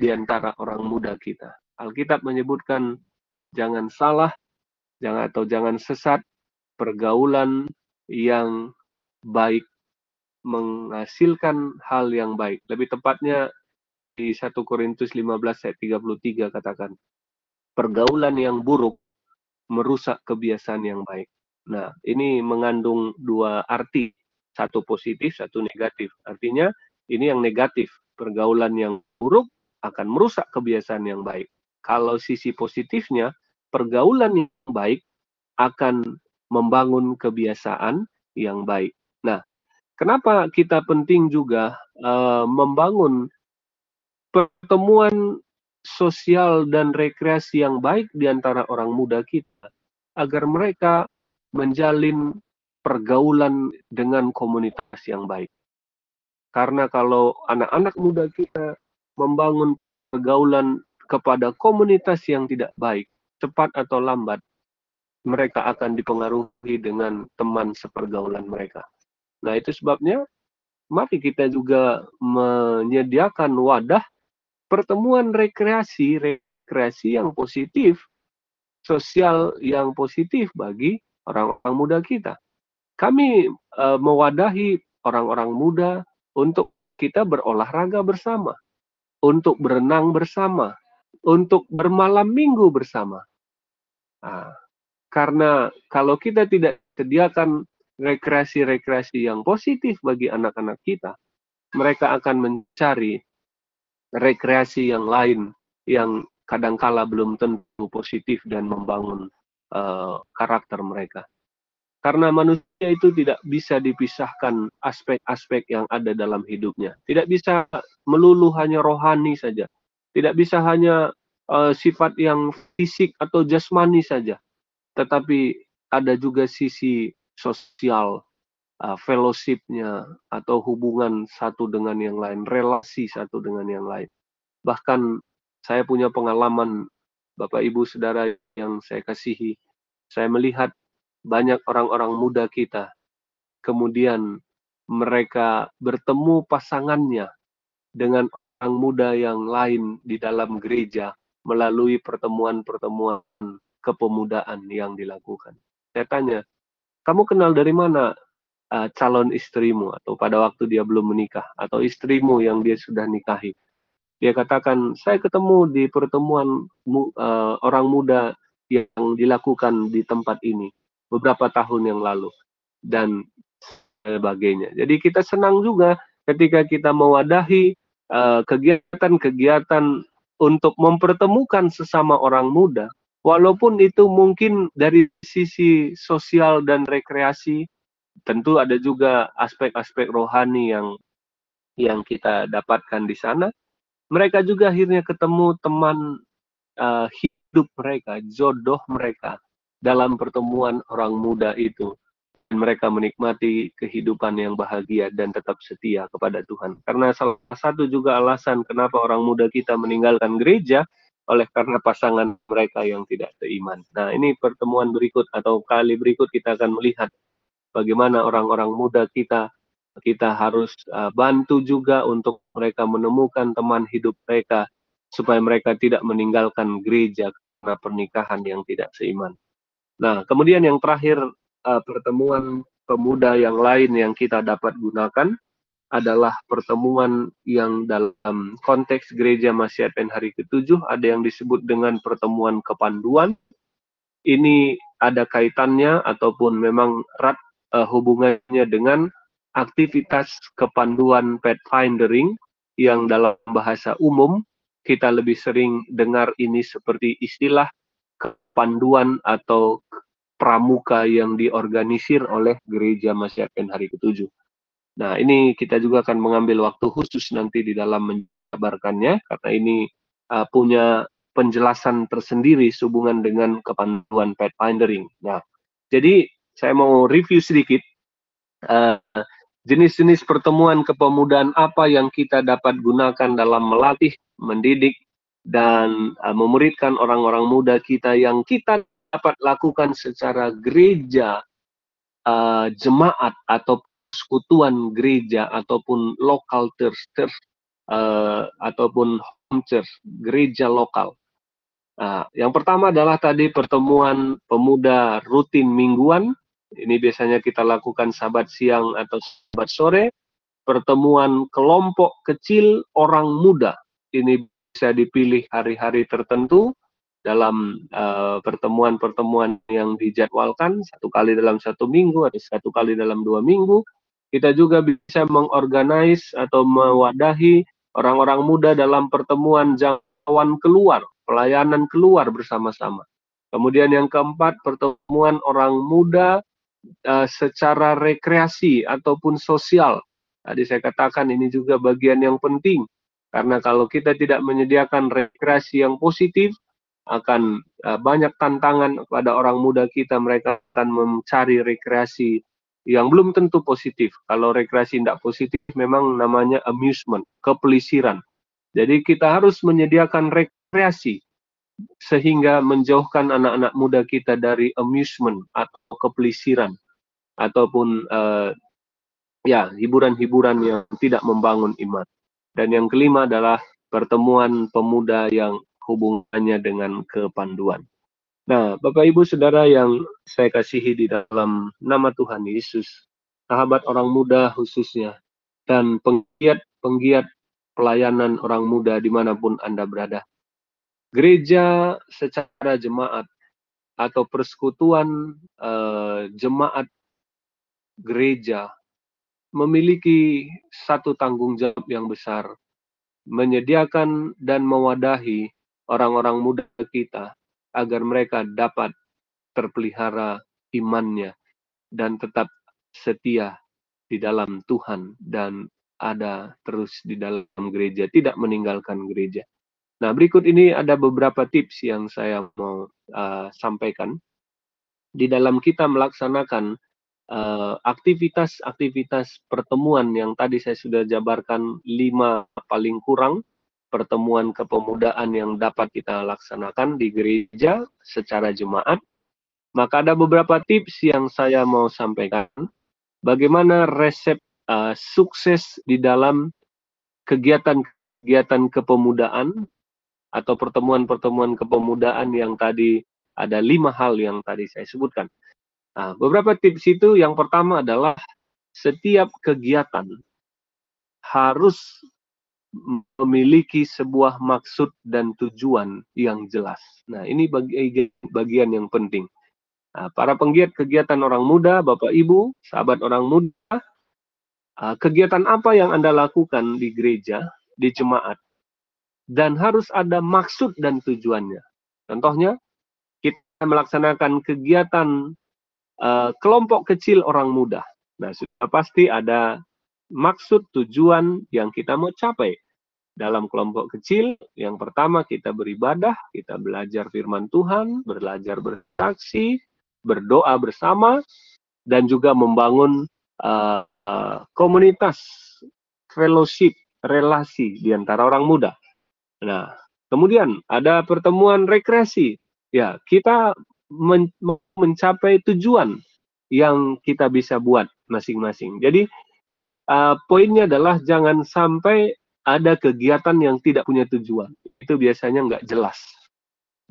di antara orang muda kita. Alkitab menyebutkan jangan salah, jangan atau jangan sesat, pergaulan yang baik menghasilkan hal yang baik. Lebih tepatnya di 1 Korintus 15 ayat 33 katakan, pergaulan yang buruk merusak kebiasaan yang baik. Nah, ini mengandung dua arti. satu positif, satu negatif. Artinya ini yang negatif, pergaulan yang buruk akan merusak kebiasaan yang baik. Kalau sisi positifnya, pergaulan yang baik akan membangun kebiasaan yang baik. Nah, kenapa kita penting juga uh, membangun pertemuan sosial dan rekreasi yang baik di antara orang muda kita agar mereka menjalin pergaulan dengan komunitas yang baik. Karena kalau anak-anak muda kita membangun pergaulan kepada komunitas yang tidak baik, cepat atau lambat, mereka akan dipengaruhi dengan teman sepergaulan mereka. Nah, itu sebabnya mari kita juga menyediakan wadah pertemuan rekreasi, rekreasi yang positif, sosial yang positif bagi orang-orang muda kita. Kami uh, mewadahi orang-orang muda untuk kita berolahraga bersama, untuk berenang bersama, untuk bermalam minggu bersama. Nah, karena kalau kita tidak sediakan rekreasi-rekreasi yang positif bagi anak-anak kita, mereka akan mencari rekreasi yang lain yang kadangkala belum tentu positif dan membangun uh, karakter mereka. Karena manusia itu tidak bisa dipisahkan aspek-aspek yang ada dalam hidupnya. Tidak bisa melulu hanya rohani saja. Tidak bisa hanya uh, sifat yang fisik atau jasmani saja. Tetapi ada juga sisi sosial, uh, fellowship-nya atau hubungan satu dengan yang lain, relasi satu dengan yang lain. Bahkan saya punya pengalaman Bapak Ibu Saudara yang saya kasihi, saya melihat banyak orang-orang muda kita kemudian mereka bertemu pasangannya dengan orang muda yang lain di dalam gereja melalui pertemuan-pertemuan kepemudaan yang dilakukan. Saya tanya, kamu kenal dari mana uh, calon istrimu atau pada waktu dia belum menikah atau istrimu yang dia sudah nikahi? Dia katakan, saya ketemu di pertemuan uh, orang muda yang dilakukan di tempat ini beberapa tahun yang lalu dan sebagainya. Jadi kita senang juga ketika kita mewadahi uh, kegiatan-kegiatan untuk mempertemukan sesama orang muda walaupun itu mungkin dari sisi sosial dan rekreasi tentu ada juga aspek-aspek rohani yang yang kita dapatkan di sana. Mereka juga akhirnya ketemu teman uh, hidup mereka jodoh mereka dalam pertemuan orang muda itu dan mereka menikmati kehidupan yang bahagia dan tetap setia kepada Tuhan karena salah satu juga alasan kenapa orang muda kita meninggalkan gereja oleh karena pasangan mereka yang tidak seiman. Nah, ini pertemuan berikut atau kali berikut kita akan melihat bagaimana orang-orang muda kita kita harus uh, bantu juga untuk mereka menemukan teman hidup mereka supaya mereka tidak meninggalkan gereja karena pernikahan yang tidak seiman. Nah, kemudian yang terakhir uh, pertemuan pemuda yang lain yang kita dapat gunakan adalah pertemuan yang dalam konteks gereja Advent hari ketujuh ada yang disebut dengan pertemuan kepanduan. Ini ada kaitannya ataupun memang erat uh, hubungannya dengan aktivitas kepanduan pathfindering yang dalam bahasa umum kita lebih sering dengar ini seperti istilah kepanduan atau pramuka yang diorganisir oleh gereja Advent hari ketujuh. Nah, ini kita juga akan mengambil waktu khusus nanti di dalam menjabarkannya karena ini uh, punya penjelasan tersendiri sehubungan dengan kepanduan pathfindering. Nah, jadi saya mau review sedikit uh, jenis-jenis pertemuan kepemudaan apa yang kita dapat gunakan dalam melatih, mendidik, dan uh, memuridkan orang-orang muda kita yang kita dapat lakukan secara gereja, uh, jemaat, atau persekutuan gereja ataupun lokal church, church uh, ataupun home church, gereja lokal. Nah, yang pertama adalah tadi pertemuan pemuda rutin mingguan. Ini biasanya kita lakukan sabat siang atau sabat sore. Pertemuan kelompok kecil orang muda. Ini bisa dipilih hari-hari tertentu dalam eh, pertemuan-pertemuan uh, yang dijadwalkan satu kali dalam satu minggu atau satu kali dalam dua minggu kita juga bisa mengorganize atau mewadahi orang-orang muda dalam pertemuan jawan keluar, pelayanan keluar bersama-sama. Kemudian yang keempat, pertemuan orang muda uh, secara rekreasi ataupun sosial. Tadi saya katakan ini juga bagian yang penting. Karena kalau kita tidak menyediakan rekreasi yang positif, akan uh, banyak tantangan kepada orang muda kita. Mereka akan mencari rekreasi yang belum tentu positif. Kalau rekreasi tidak positif memang namanya amusement, kepelisiran. Jadi kita harus menyediakan rekreasi sehingga menjauhkan anak-anak muda kita dari amusement atau kepelisiran ataupun uh, ya hiburan-hiburan yang tidak membangun iman. Dan yang kelima adalah pertemuan pemuda yang hubungannya dengan kepanduan. Nah, Bapak Ibu Saudara yang saya kasihi di dalam nama Tuhan Yesus, sahabat orang muda khususnya, dan penggiat-penggiat pelayanan orang muda di mana pun Anda berada. Gereja secara jemaat atau persekutuan uh, jemaat gereja memiliki satu tanggung jawab yang besar, menyediakan dan mewadahi orang-orang muda kita agar mereka dapat terpelihara imannya dan tetap setia di dalam Tuhan dan ada terus di dalam gereja, tidak meninggalkan gereja. Nah, berikut ini ada beberapa tips yang saya mau uh, sampaikan. Di dalam kita melaksanakan uh, aktivitas-aktivitas pertemuan yang tadi saya sudah jabarkan lima paling kurang, pertemuan kepemudaan yang dapat kita laksanakan di gereja secara jemaat, maka ada beberapa tips yang saya mau sampaikan. Bagaimana resep uh, sukses di dalam kegiatan-kegiatan kepemudaan atau pertemuan-pertemuan kepemudaan yang tadi ada lima hal yang tadi saya sebutkan. Nah, beberapa tips itu yang pertama adalah setiap kegiatan harus memiliki sebuah maksud dan tujuan yang jelas. Nah, ini bagi, bagian yang penting. Nah, para penggiat kegiatan orang muda, Bapak Ibu, sahabat orang muda, ah, kegiatan apa yang Anda lakukan di gereja, di jemaat, dan harus ada maksud dan tujuannya. Contohnya, kita melaksanakan kegiatan uh, kelompok kecil orang muda. Nah, sudah pasti ada maksud tujuan yang kita mau capai dalam kelompok kecil, yang pertama kita beribadah, kita belajar firman Tuhan, belajar bersaksi, berdoa bersama, dan juga membangun uh, uh, komunitas, fellowship, relasi di antara orang muda. Nah, kemudian ada pertemuan rekreasi. Ya, kita men mencapai tujuan yang kita bisa buat masing-masing. Jadi, uh, poinnya adalah jangan sampai ada kegiatan yang tidak punya tujuan. Itu biasanya nggak jelas.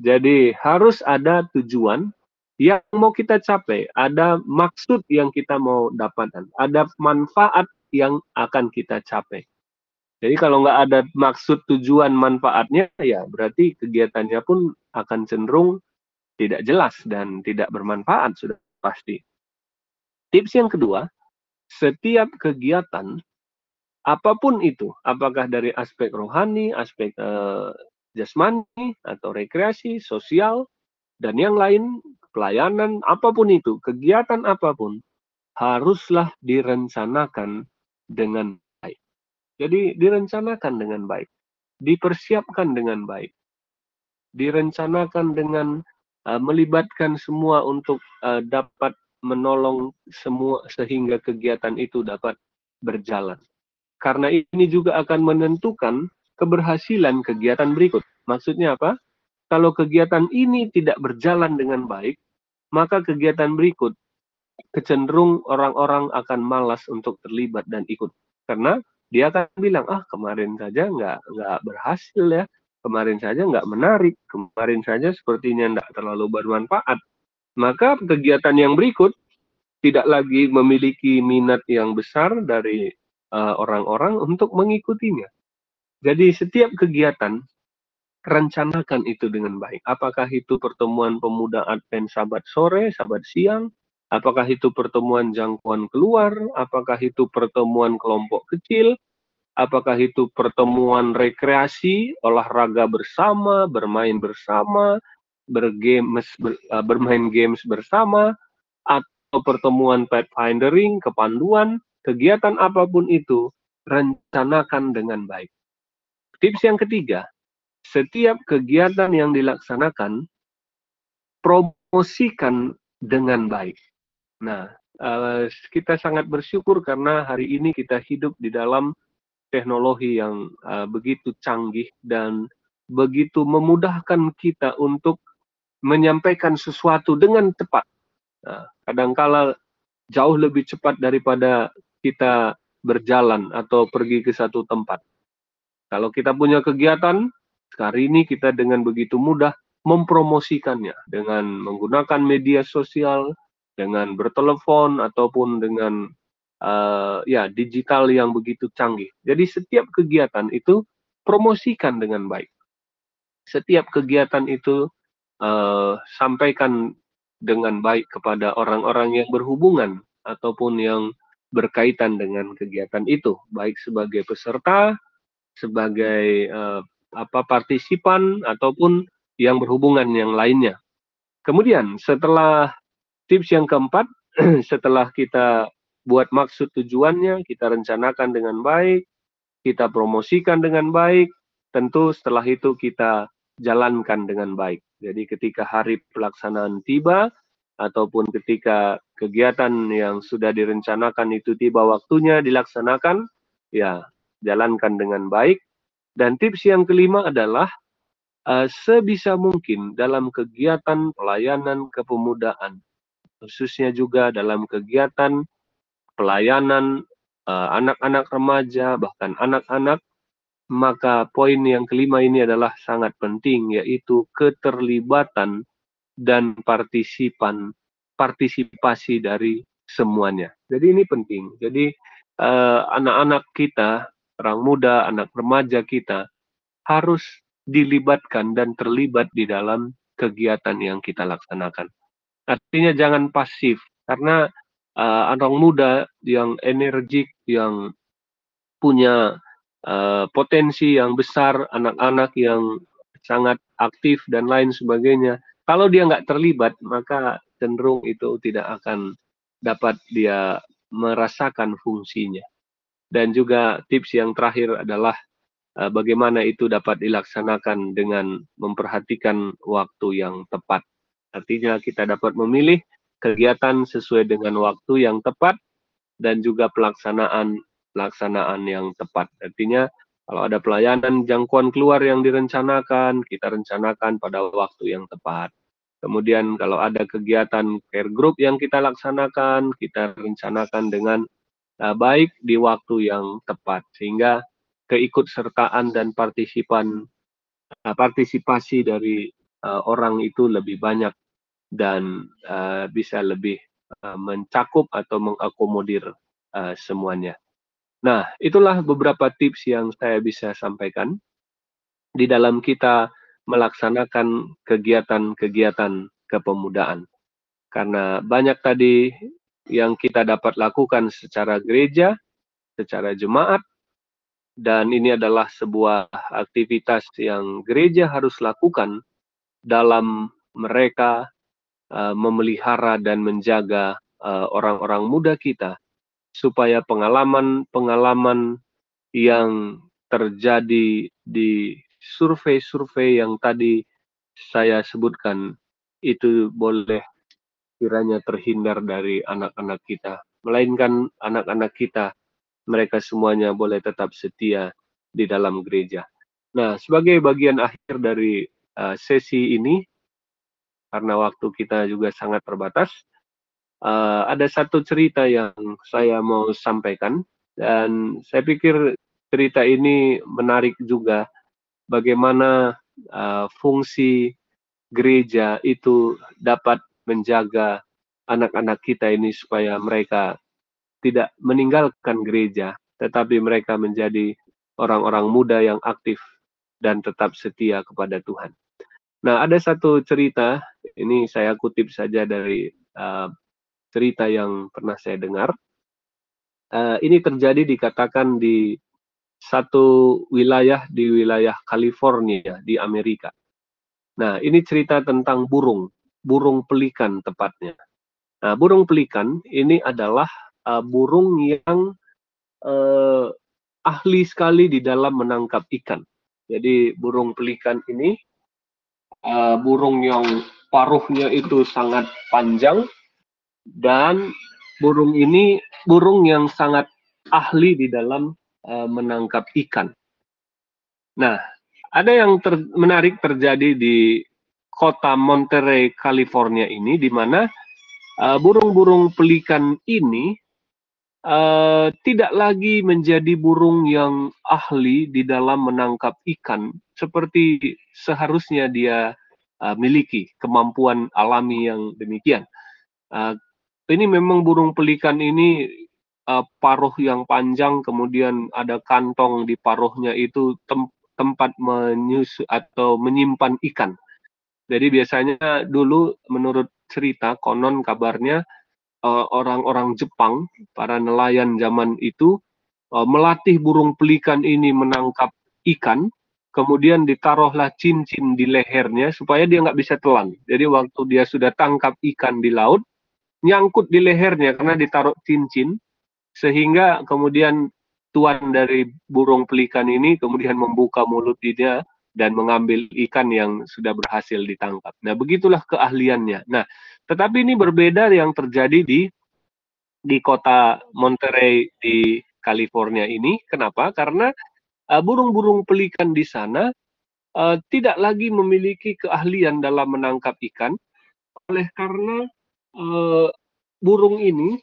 Jadi harus ada tujuan yang mau kita capai, ada maksud yang kita mau dapatkan, ada manfaat yang akan kita capai. Jadi kalau nggak ada maksud tujuan manfaatnya, ya berarti kegiatannya pun akan cenderung tidak jelas dan tidak bermanfaat sudah pasti. Tips yang kedua, setiap kegiatan apa pun itu, apakah dari aspek rohani, aspek uh, jasmani atau rekreasi, sosial dan yang lain, pelayanan apa pun itu, kegiatan apa pun haruslah direncanakan dengan baik. Jadi direncanakan dengan baik, dipersiapkan dengan baik, direncanakan dengan uh, melibatkan semua untuk uh, dapat menolong semua sehingga kegiatan itu dapat berjalan. Karena ini juga akan menentukan keberhasilan kegiatan berikut. Maksudnya apa? Kalau kegiatan ini tidak berjalan dengan baik, maka kegiatan berikut kecenderung orang-orang akan malas untuk terlibat dan ikut. Karena dia akan bilang, ah kemarin saja nggak nggak berhasil ya, kemarin saja nggak menarik, kemarin saja sepertinya nggak terlalu bermanfaat. Maka kegiatan yang berikut tidak lagi memiliki minat yang besar dari orang-orang uh, untuk mengikutinya. Jadi setiap kegiatan rencanakan itu dengan baik. Apakah itu pertemuan pemuda Advent sabat sore, sabat siang, apakah itu pertemuan jangkauan keluar, apakah itu pertemuan kelompok kecil, apakah itu pertemuan rekreasi, olahraga bersama, bermain bersama, bergames, ber, uh, bermain games bersama, atau pertemuan pathfindering, kepanduan, kegiatan apa pun itu, rencanakan dengan baik. Tips yang ketiga, setiap kegiatan yang dilaksanakan, promosikan dengan baik. Nah, uh, kita sangat bersyukur karena hari ini kita hidup di dalam teknologi yang uh, begitu canggih dan begitu memudahkan kita untuk menyampaikan sesuatu dengan tepat. Nah, kadangkala jauh lebih cepat daripada kita berjalan atau pergi ke satu tempat. Kalau kita punya kegiatan, hari ini kita dengan begitu mudah mempromosikannya dengan menggunakan media sosial, dengan bertelepon ataupun dengan uh, ya digital yang begitu canggih. Jadi setiap kegiatan itu promosikan dengan baik. Setiap kegiatan itu uh, sampaikan dengan baik kepada orang-orang yang berhubungan ataupun yang berkaitan dengan kegiatan itu, baik sebagai peserta, sebagai uh, apa partisipan ataupun yang berhubungan yang lainnya. Kemudian setelah tips yang keempat, setelah kita buat maksud tujuannya, kita rencanakan dengan baik, kita promosikan dengan baik, tentu setelah itu kita jalankan dengan baik. Jadi ketika hari pelaksanaan tiba, ataupun ketika kegiatan yang sudah direncanakan itu tiba waktunya dilaksanakan, ya jalankan dengan baik. Dan tips yang kelima adalah uh, sebisa mungkin dalam kegiatan pelayanan kepemudaan, khususnya juga dalam kegiatan pelayanan eh, anak-anak uh, remaja, bahkan anak-anak, maka poin yang kelima ini adalah sangat penting, yaitu keterlibatan dan partisipan partisipasi dari semuanya. Jadi ini penting. Jadi eh, anak-anak uh, kita, orang muda, anak remaja kita harus dilibatkan dan terlibat di dalam kegiatan yang kita laksanakan. Artinya jangan pasif karena uh, anak muda yang energik, yang punya uh, potensi yang besar, anak-anak yang sangat aktif dan lain sebagainya. Kalau dia nggak terlibat, maka cenderung itu tidak akan dapat dia merasakan fungsinya. Dan juga tips yang terakhir adalah Eh, bagaimana itu dapat dilaksanakan dengan memperhatikan waktu yang tepat. Artinya kita dapat memilih kegiatan sesuai dengan waktu yang tepat dan juga pelaksanaan pelaksanaan yang tepat. Artinya kalau ada pelayanan jangkauan keluar yang direncanakan, kita rencanakan pada waktu yang tepat. Kemudian kalau ada kegiatan care group yang kita laksanakan, kita rencanakan dengan uh, baik di waktu yang tepat sehingga keikutsertaan dan partisipan uh, partisipasi dari uh, orang itu lebih banyak dan bisa lebih mencakup atau mengakomodir semuanya. Nah, itulah beberapa tips yang saya bisa sampaikan di dalam kita melaksanakan kegiatan-kegiatan kepemudaan. Karena banyak tadi yang kita dapat lakukan secara gereja, secara jemaat, dan ini adalah sebuah aktivitas yang gereja harus lakukan dalam mereka uh, memelihara dan menjaga uh, orang-orang muda kita supaya pengalaman-pengalaman yang terjadi di survei-survei yang tadi saya sebutkan itu boleh kiranya terhindar dari anak-anak kita melainkan anak-anak kita mereka semuanya boleh tetap setia di dalam gereja. Nah, sebagai bagian akhir dari uh, sesi ini, karena waktu kita juga sangat terbatas, uh, ada satu cerita yang saya mau sampaikan, dan saya pikir cerita ini menarik juga bagaimana uh, fungsi gereja itu dapat menjaga anak-anak kita ini supaya mereka tidak meninggalkan gereja, tetapi mereka menjadi orang-orang muda yang aktif dan tetap setia kepada Tuhan. Nah, ada satu cerita, ini saya kutip saja dari uh, cerita yang pernah saya dengar. Uh, ini terjadi dikatakan di satu wilayah di wilayah California di Amerika. Nah, ini cerita tentang burung, burung pelikan tepatnya. Nah, burung pelikan ini adalah uh, burung yang uh, ahli sekali di dalam menangkap ikan. Jadi burung pelikan ini uh, burung yang paruhnya itu sangat panjang dan burung ini burung yang sangat ahli di dalam uh, menangkap ikan. Nah, ada yang ter menarik terjadi di kota Monterey, California ini, di mana uh, burung-burung pelikan ini uh, tidak lagi menjadi burung yang ahli di dalam menangkap ikan seperti seharusnya dia uh, miliki kemampuan alami yang demikian. Uh, ini memang burung pelikan ini uh, paruh yang panjang, kemudian ada kantong di paruhnya itu tem tempat menyusu atau menyimpan ikan. Jadi biasanya dulu menurut cerita konon kabarnya orang-orang uh, Jepang, para nelayan zaman itu uh, melatih burung pelikan ini menangkap ikan kemudian ditaruhlah cincin di lehernya supaya dia nggak bisa telan. Jadi waktu dia sudah tangkap ikan di laut, nyangkut di lehernya karena ditaruh cincin, sehingga kemudian tuan dari burung pelikan ini kemudian membuka mulut dia dan mengambil ikan yang sudah berhasil ditangkap. Nah, begitulah keahliannya. Nah, tetapi ini berbeda yang terjadi di di kota Monterey di California ini. Kenapa? Karena Eh, burung-burung pelikan di sana uh, tidak lagi memiliki keahlian dalam menangkap ikan, oleh karena uh, burung ini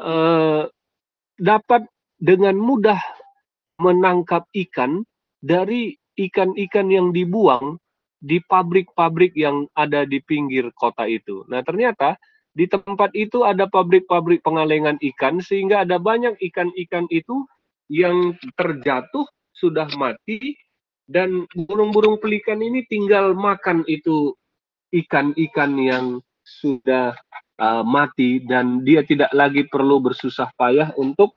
uh, dapat dengan mudah menangkap ikan dari ikan-ikan yang dibuang di pabrik-pabrik yang ada di pinggir kota itu. Nah, ternyata di tempat itu ada pabrik-pabrik pengalengan ikan sehingga ada banyak ikan-ikan itu yang terjatuh sudah mati dan burung-burung pelikan ini tinggal makan itu ikan-ikan yang sudah uh, mati dan dia tidak lagi perlu bersusah payah untuk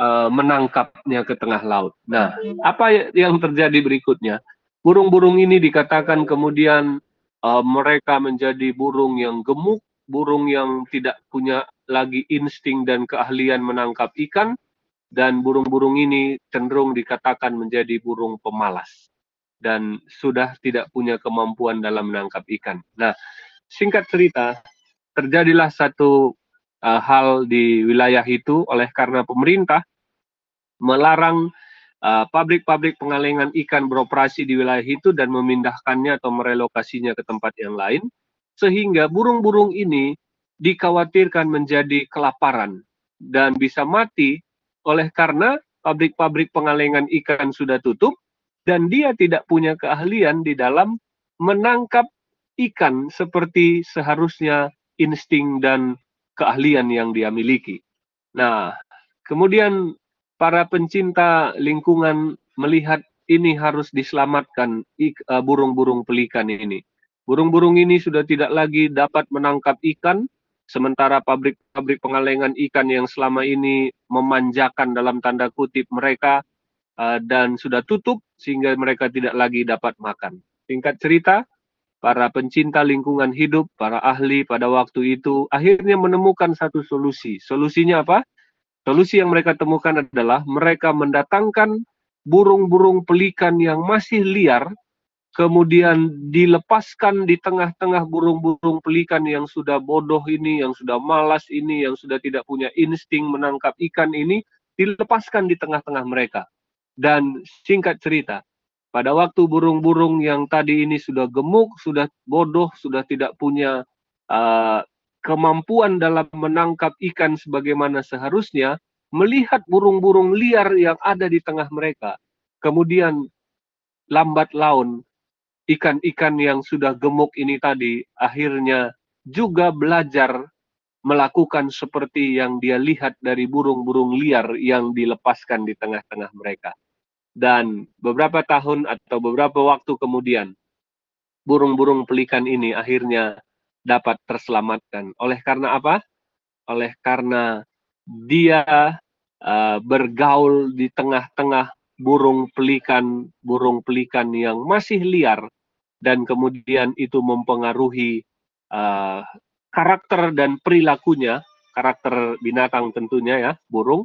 uh, menangkapnya ke tengah laut. Nah, apa yang terjadi berikutnya? Burung-burung ini dikatakan kemudian uh, mereka menjadi burung yang gemuk, burung yang tidak punya lagi insting dan keahlian menangkap ikan, dan burung-burung ini cenderung dikatakan menjadi burung pemalas dan sudah tidak punya kemampuan dalam menangkap ikan. Nah, singkat cerita, terjadilah satu uh, hal di wilayah itu oleh karena pemerintah melarang uh, pabrik-pabrik pengalengan ikan beroperasi di wilayah itu dan memindahkannya atau merelokasinya ke tempat yang lain, sehingga burung-burung ini dikhawatirkan menjadi kelaparan dan bisa mati oleh karena pabrik-pabrik pengalengan ikan sudah tutup dan dia tidak punya keahlian di dalam menangkap ikan seperti seharusnya insting dan keahlian yang dia miliki. Nah, kemudian para pencinta lingkungan melihat ini harus diselamatkan eh, burung-burung pelikan ini. Burung-burung ini sudah tidak lagi dapat menangkap ikan, Sementara pabrik-pabrik pengalengan ikan yang selama ini memanjakan dalam tanda kutip mereka uh, dan sudah tutup sehingga mereka tidak lagi dapat makan. Singkat cerita, para pencinta lingkungan hidup, para ahli pada waktu itu akhirnya menemukan satu solusi. Solusinya apa? Solusi yang mereka temukan adalah mereka mendatangkan burung-burung pelikan yang masih liar kemudian dilepaskan di tengah-tengah burung-burung pelikan yang sudah bodoh ini, yang sudah malas ini, yang sudah tidak punya insting menangkap ikan ini, dilepaskan di tengah-tengah mereka. Dan singkat cerita, pada waktu burung-burung yang tadi ini sudah gemuk, sudah bodoh, sudah tidak punya uh, kemampuan dalam menangkap ikan sebagaimana seharusnya, melihat burung-burung liar yang ada di tengah mereka. Kemudian lambat laun ikan-ikan yang sudah gemuk ini tadi akhirnya juga belajar melakukan seperti yang dia lihat dari burung-burung liar yang dilepaskan di tengah-tengah mereka. Dan beberapa tahun atau beberapa waktu kemudian, burung-burung pelikan ini akhirnya dapat terselamatkan. Oleh karena apa? oleh karena dia uh, bergaul di tengah-tengah burung pelikan burung pelikan yang masih liar dan kemudian itu mempengaruhi uh, karakter dan perilakunya karakter binatang tentunya ya burung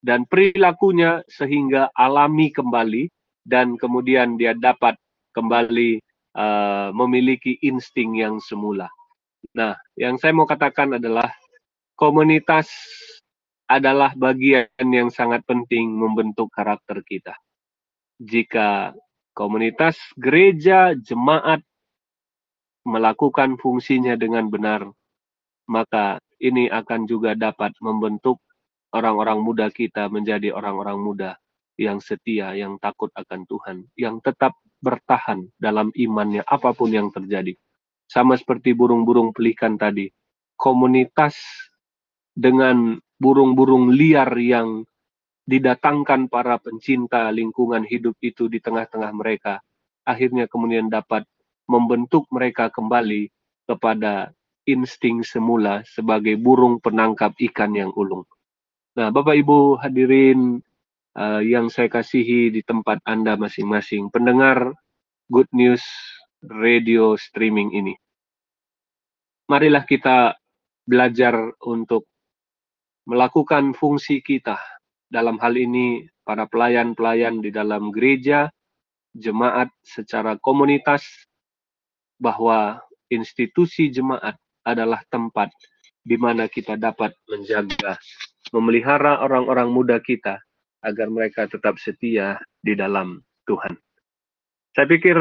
dan perilakunya sehingga alami kembali dan kemudian dia dapat kembali uh, memiliki insting yang semula. Nah, yang saya mau katakan adalah komunitas adalah bagian yang sangat penting membentuk karakter kita. Jika komunitas gereja, jemaat melakukan fungsinya dengan benar, maka ini akan juga dapat membentuk orang-orang muda kita menjadi orang-orang muda yang setia, yang takut akan Tuhan, yang tetap bertahan dalam imannya apa pun yang terjadi. Sama seperti burung-burung pelikan tadi, komunitas dengan burung-burung liar yang didatangkan para pencinta lingkungan hidup itu di tengah-tengah mereka, akhirnya kemudian dapat membentuk mereka kembali kepada insting semula sebagai burung penangkap ikan yang ulung. Nah, Bapak Ibu hadirin uh, yang saya kasihi di tempat Anda masing-masing, pendengar Good News Radio Streaming ini. Marilah kita belajar untuk melakukan fungsi kita dalam hal ini para pelayan-pelayan di dalam gereja, jemaat secara komunitas, bahwa institusi jemaat adalah tempat di mana kita dapat menjaga, memelihara orang-orang muda kita agar mereka tetap setia di dalam Tuhan. Saya pikir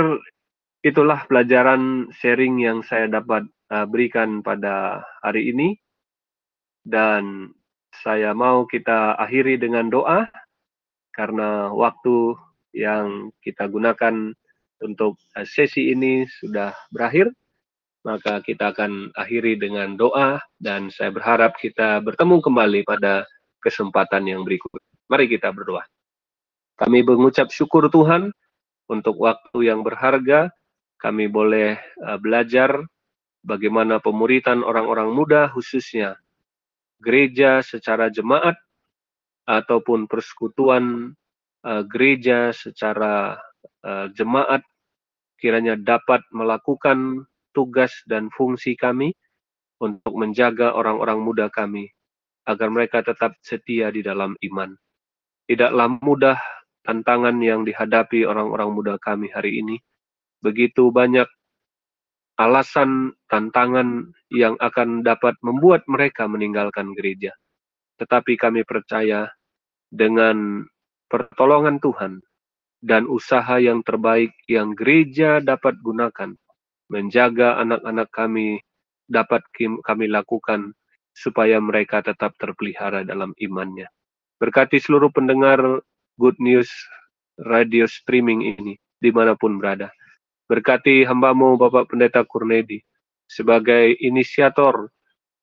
itulah pelajaran sharing yang saya dapat uh, berikan pada hari ini dan saya mau kita akhiri dengan doa karena waktu yang kita gunakan untuk eh, sesi ini sudah berakhir. Maka kita akan akhiri dengan doa dan saya berharap kita bertemu kembali pada kesempatan yang berikut. Mari kita berdoa. Kami mengucap syukur Tuhan untuk waktu yang berharga. Kami boleh uh, belajar bagaimana pemuritan orang-orang muda khususnya gereja secara jemaat ataupun persekutuan uh, gereja secara uh, jemaat kiranya dapat melakukan tugas dan fungsi kami untuk menjaga orang-orang muda kami agar mereka tetap setia di dalam iman. Tidaklah mudah tantangan yang dihadapi orang-orang muda kami hari ini. Begitu banyak alasan tantangan yang akan dapat membuat mereka meninggalkan gereja. Tetapi kami percaya dengan pertolongan Tuhan dan usaha yang terbaik yang gereja dapat gunakan menjaga anak-anak kami dapat kami lakukan supaya mereka tetap terpelihara dalam imannya. Berkati seluruh pendengar Good News radio streaming ini di mana pun berada. Berkati hambamu Bapak Pendeta Kurnedi sebagai inisiator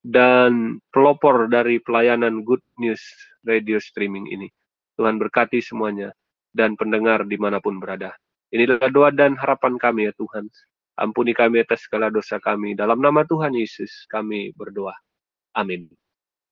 dan pelopor dari pelayanan Good News radio streaming ini. Tuhan berkati semuanya dan pendengar di mana pun berada. Inilah doa dan harapan kami ya Tuhan. Ampuni kami atas segala dosa kami. Dalam nama Tuhan Yesus kami berdoa. Amin.